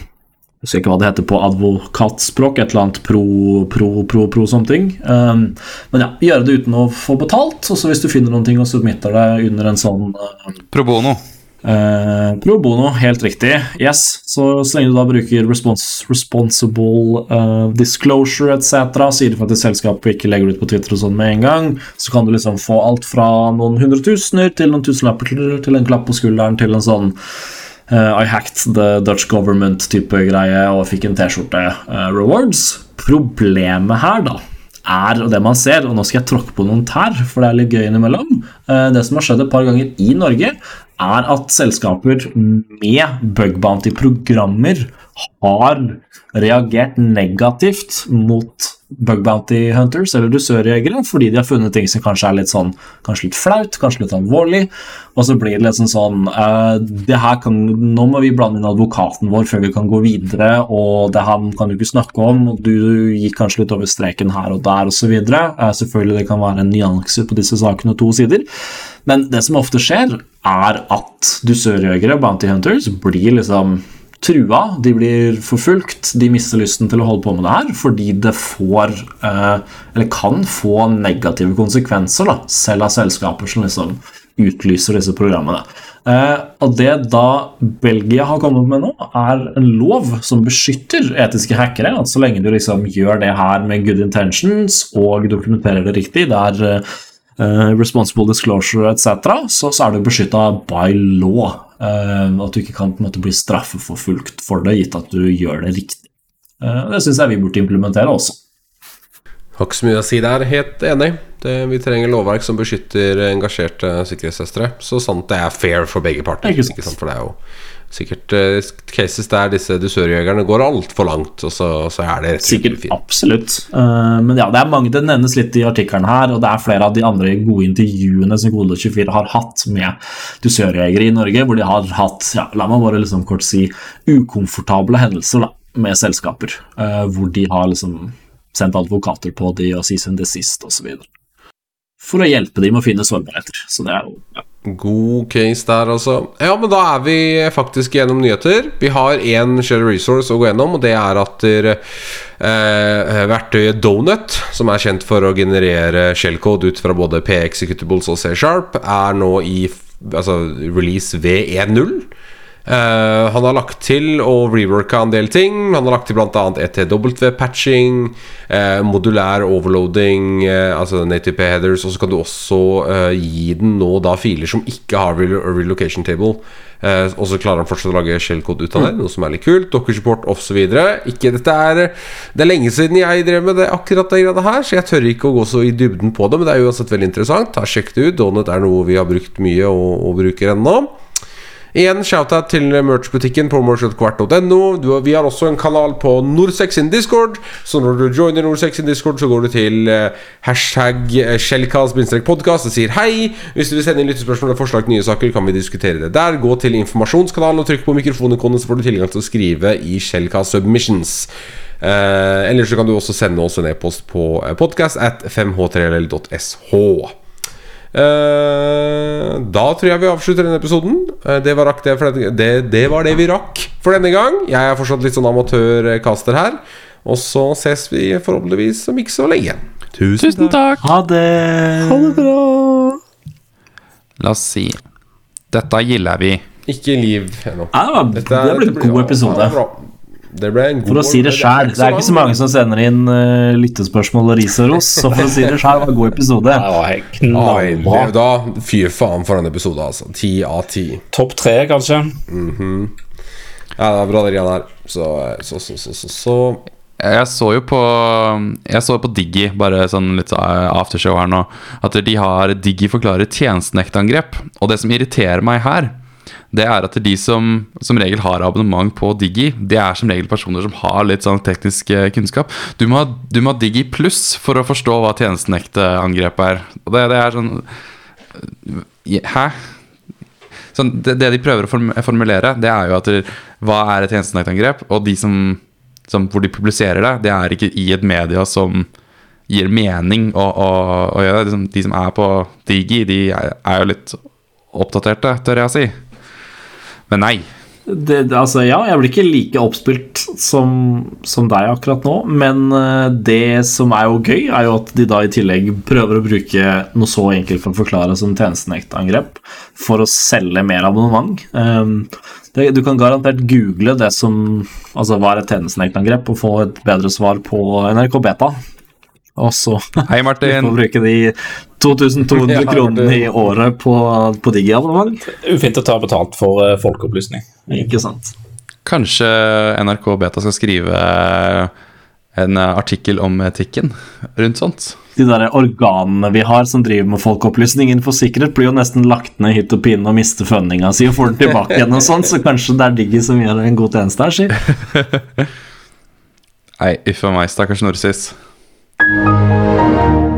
[SPEAKER 2] jeg husker ikke hva det heter på advokatspråk, et eller annet pro, pro, pro, pro something. Um, men ja, gjøre det uten å få betalt. Og så hvis du finner noen ting og submitter det under en sånn uh,
[SPEAKER 1] Pro bono.
[SPEAKER 2] Uh, pro bono, helt riktig. Yes, så, så lenge du da bruker respons, responsible uh, disclosure etc., sier du faktisk selskapet ikke legger det ut på Twitter og sånn med en gang, så kan du liksom få alt fra noen hundretusener til noen tusenlapper til, en klapp på skulderen til en sånn Uh, I hacked the Dutch government-type greie og fikk en T-skjorte uh, rewards. Problemet her, da, er og det man ser, og nå skal jeg tråkke på noen tær, for det er litt gøy innimellom Det som har skjedd et par ganger i Norge, er at selskaper med bug bounty-programmer har reagert negativt mot bug bounty hunters eller dusørjegere fordi de har funnet ting som kanskje er litt sånn Kanskje litt flaut, kanskje litt alvorlig. Og så blir det litt sånn eh, det her kan, Nå må vi blande inn advokaten vår før vi kan gå videre, og det her kan du ikke snakke om, og du gikk kanskje litt over streken her og der osv. Uh, selvfølgelig det kan være en nyanser på disse sakene, to sider. Men det som ofte skjer, er at dusørjegere, bounty hunters, blir liksom trua, de blir forfulgt, de mister lysten til å holde på med det her fordi det får, eh, eller kan få negative konsekvenser, da, selv av selskaper som liksom utlyser disse programmene. Eh, og det da Belgia har kommet med nå, er en lov som beskytter etiske hackere. at Så lenge du liksom gjør det her med good intentions og dokumenterer det riktig, det er eh, responsible disclosure etc., så, så er du beskytta by law. Eh, at du ikke kan på en måte bli straffeforfulgt for det, gitt at du gjør det riktig. Eh, det syns jeg vi burde implementere også.
[SPEAKER 3] Har ikke så mye å si der. Helt enig. Det, vi trenger lovverk som beskytter engasjerte sikkerhetssøstre, Så sant det er fair for begge parter.
[SPEAKER 2] Ikke sant.
[SPEAKER 3] Ikke sant? For det er jo sikkert uh, cases der disse dusørjegerne går altfor langt, og så, så er det rett og slett
[SPEAKER 2] Sikkert,
[SPEAKER 3] fint.
[SPEAKER 2] absolutt. Uh, men ja, det er mange, det nevnes litt i artikkelen her, og det er flere av de andre gode intervjuene som Kode 24 har hatt med dusørjegere i Norge, hvor de har hatt, ja, la meg bare liksom kort si, ukomfortable hendelser da, med selskaper. Uh, hvor de har liksom sendt advokater på de og cease and desist osv. For å hjelpe dem med å finne sårbarheter. Så det er jo ja.
[SPEAKER 3] God case der, altså. Ja, men da er vi faktisk gjennom nyheter. Vi har én share resource å gå gjennom, og det er at eh, verktøyet Donut, som er kjent for å generere shellcode ut fra både P-executables og C-sharp, er nå i altså, release V10. Eh, han har lagt til og reworka en del ting. Han har lagt til bl.a. ETW-patching, uh, modulær overloading, uh, altså native P-headers, og så kan du også eh, gi den nå da filer som ikke har relo relocation table. Eh, og så klarer han fortsatt å lage shellcode ut av det, noe som er litt kult. Docker support osv. Ikke dette er Det er lenge siden jeg drev med det akkurat det greia her, så jeg tør ikke å gå så i dybden på det, men det er uansett veldig interessant. Sjekk det ut. Donut er noe vi har brukt mye og, og bruker ennå. Igjen shout-out til merch-butikken på merch.kvart.no. Vi har også en kanal på Norsex sin Discord, så når du joiner Norsex sin Discord, så går du til eh, hashtag eh, shellcast-podcast og sier hei. Hvis du vil sende inn lyttespørsmål og forslag til nye saker, kan vi diskutere det der. Gå til informasjonskanalen og trykk på mikrofonikonet, så får du tilgang til å skrive i Shellcast Submissions. Eh, eller så kan du også sende oss en e-post på podcast at 5h3ll.sh. Eh, da tror jeg vi avslutter denne episoden. Eh, det, var rakk det, for denne, det, det var det vi rakk for denne gang. Jeg er fortsatt litt sånn amatørcaster her. Og så ses vi forhåpentligvis om ikke så lenge.
[SPEAKER 1] Tusen takk.
[SPEAKER 2] Ha det!
[SPEAKER 1] La oss si Dette gilder vi.
[SPEAKER 3] Ikke liv ennå.
[SPEAKER 2] Ja, det, var, det ble en god
[SPEAKER 3] ja,
[SPEAKER 2] episode.
[SPEAKER 3] det er bra. Det ble en god
[SPEAKER 2] For å si det sjæl, det er ikke så mange som sender inn uh, lyttespørsmål og ris og ros, så for å si det sjæl, var en god episode.
[SPEAKER 4] Det
[SPEAKER 3] det- da, Fy faen for en episode, altså. Ti av ti.
[SPEAKER 4] Topp tre, kanskje.
[SPEAKER 3] Ja, det er bra, det greiene her. Så, så, så, så, så, så.
[SPEAKER 1] Jeg så jo på Jeg så på Diggi, bare sånn litt eh, aftershow her nå, at de har Diggi forklarer tjenestenektangrep. Og det som irriterer meg her, det er at de som som regel har abonnement på Digi, det er som regel personer som har litt sånn teknisk eh, kunnskap. Du må, ha, du må ha Digi pluss for å forstå hva tjenestenekteangrepet er. Og det, det er sånn eh, Hæ? Sånn, det, det de prøver å formulere, det er jo at hva er et tjenestenektangrep? Og de som, som hvor de publiserer det, det er ikke i et media som gir mening å, å, å gjøre det. De som er på Digi, de er, er jo litt oppdaterte, tør jeg å si. Men nei.
[SPEAKER 2] Det, altså, ja, jeg blir ikke like oppspilt som, som deg akkurat nå, men eh, det som er jo gøy, er jo at de da i tillegg prøver å bruke noe så enkelt for å forklare som tjenestenektangrep for å selge mer abonnement. Um, det, du kan garantert google det som Altså hva er et tjenestenektangrep, og få et bedre svar på NRK Beta. Og så
[SPEAKER 1] Hei,
[SPEAKER 2] få
[SPEAKER 1] får
[SPEAKER 2] bruke de 2200
[SPEAKER 3] Ja,
[SPEAKER 2] kronene i året på, på Digi-abonnement.
[SPEAKER 4] Ufint å ta betalt for eh, folkeopplysning.
[SPEAKER 2] Ikke sant?
[SPEAKER 1] Kanskje NRK Beta skal skrive en eh, artikkel om etikken rundt sånt?
[SPEAKER 2] de der organene vi har som driver med folkeopplysning innenfor sikkerhet, blir jo nesten lagt ned hit og pine og mister fundinga si og får den tilbake igjen og sånn, så kanskje det er Diggy som gjør en god tjeneste her, si.
[SPEAKER 1] Nei, uff a meg, stakkars Norsis.
[SPEAKER 6] Música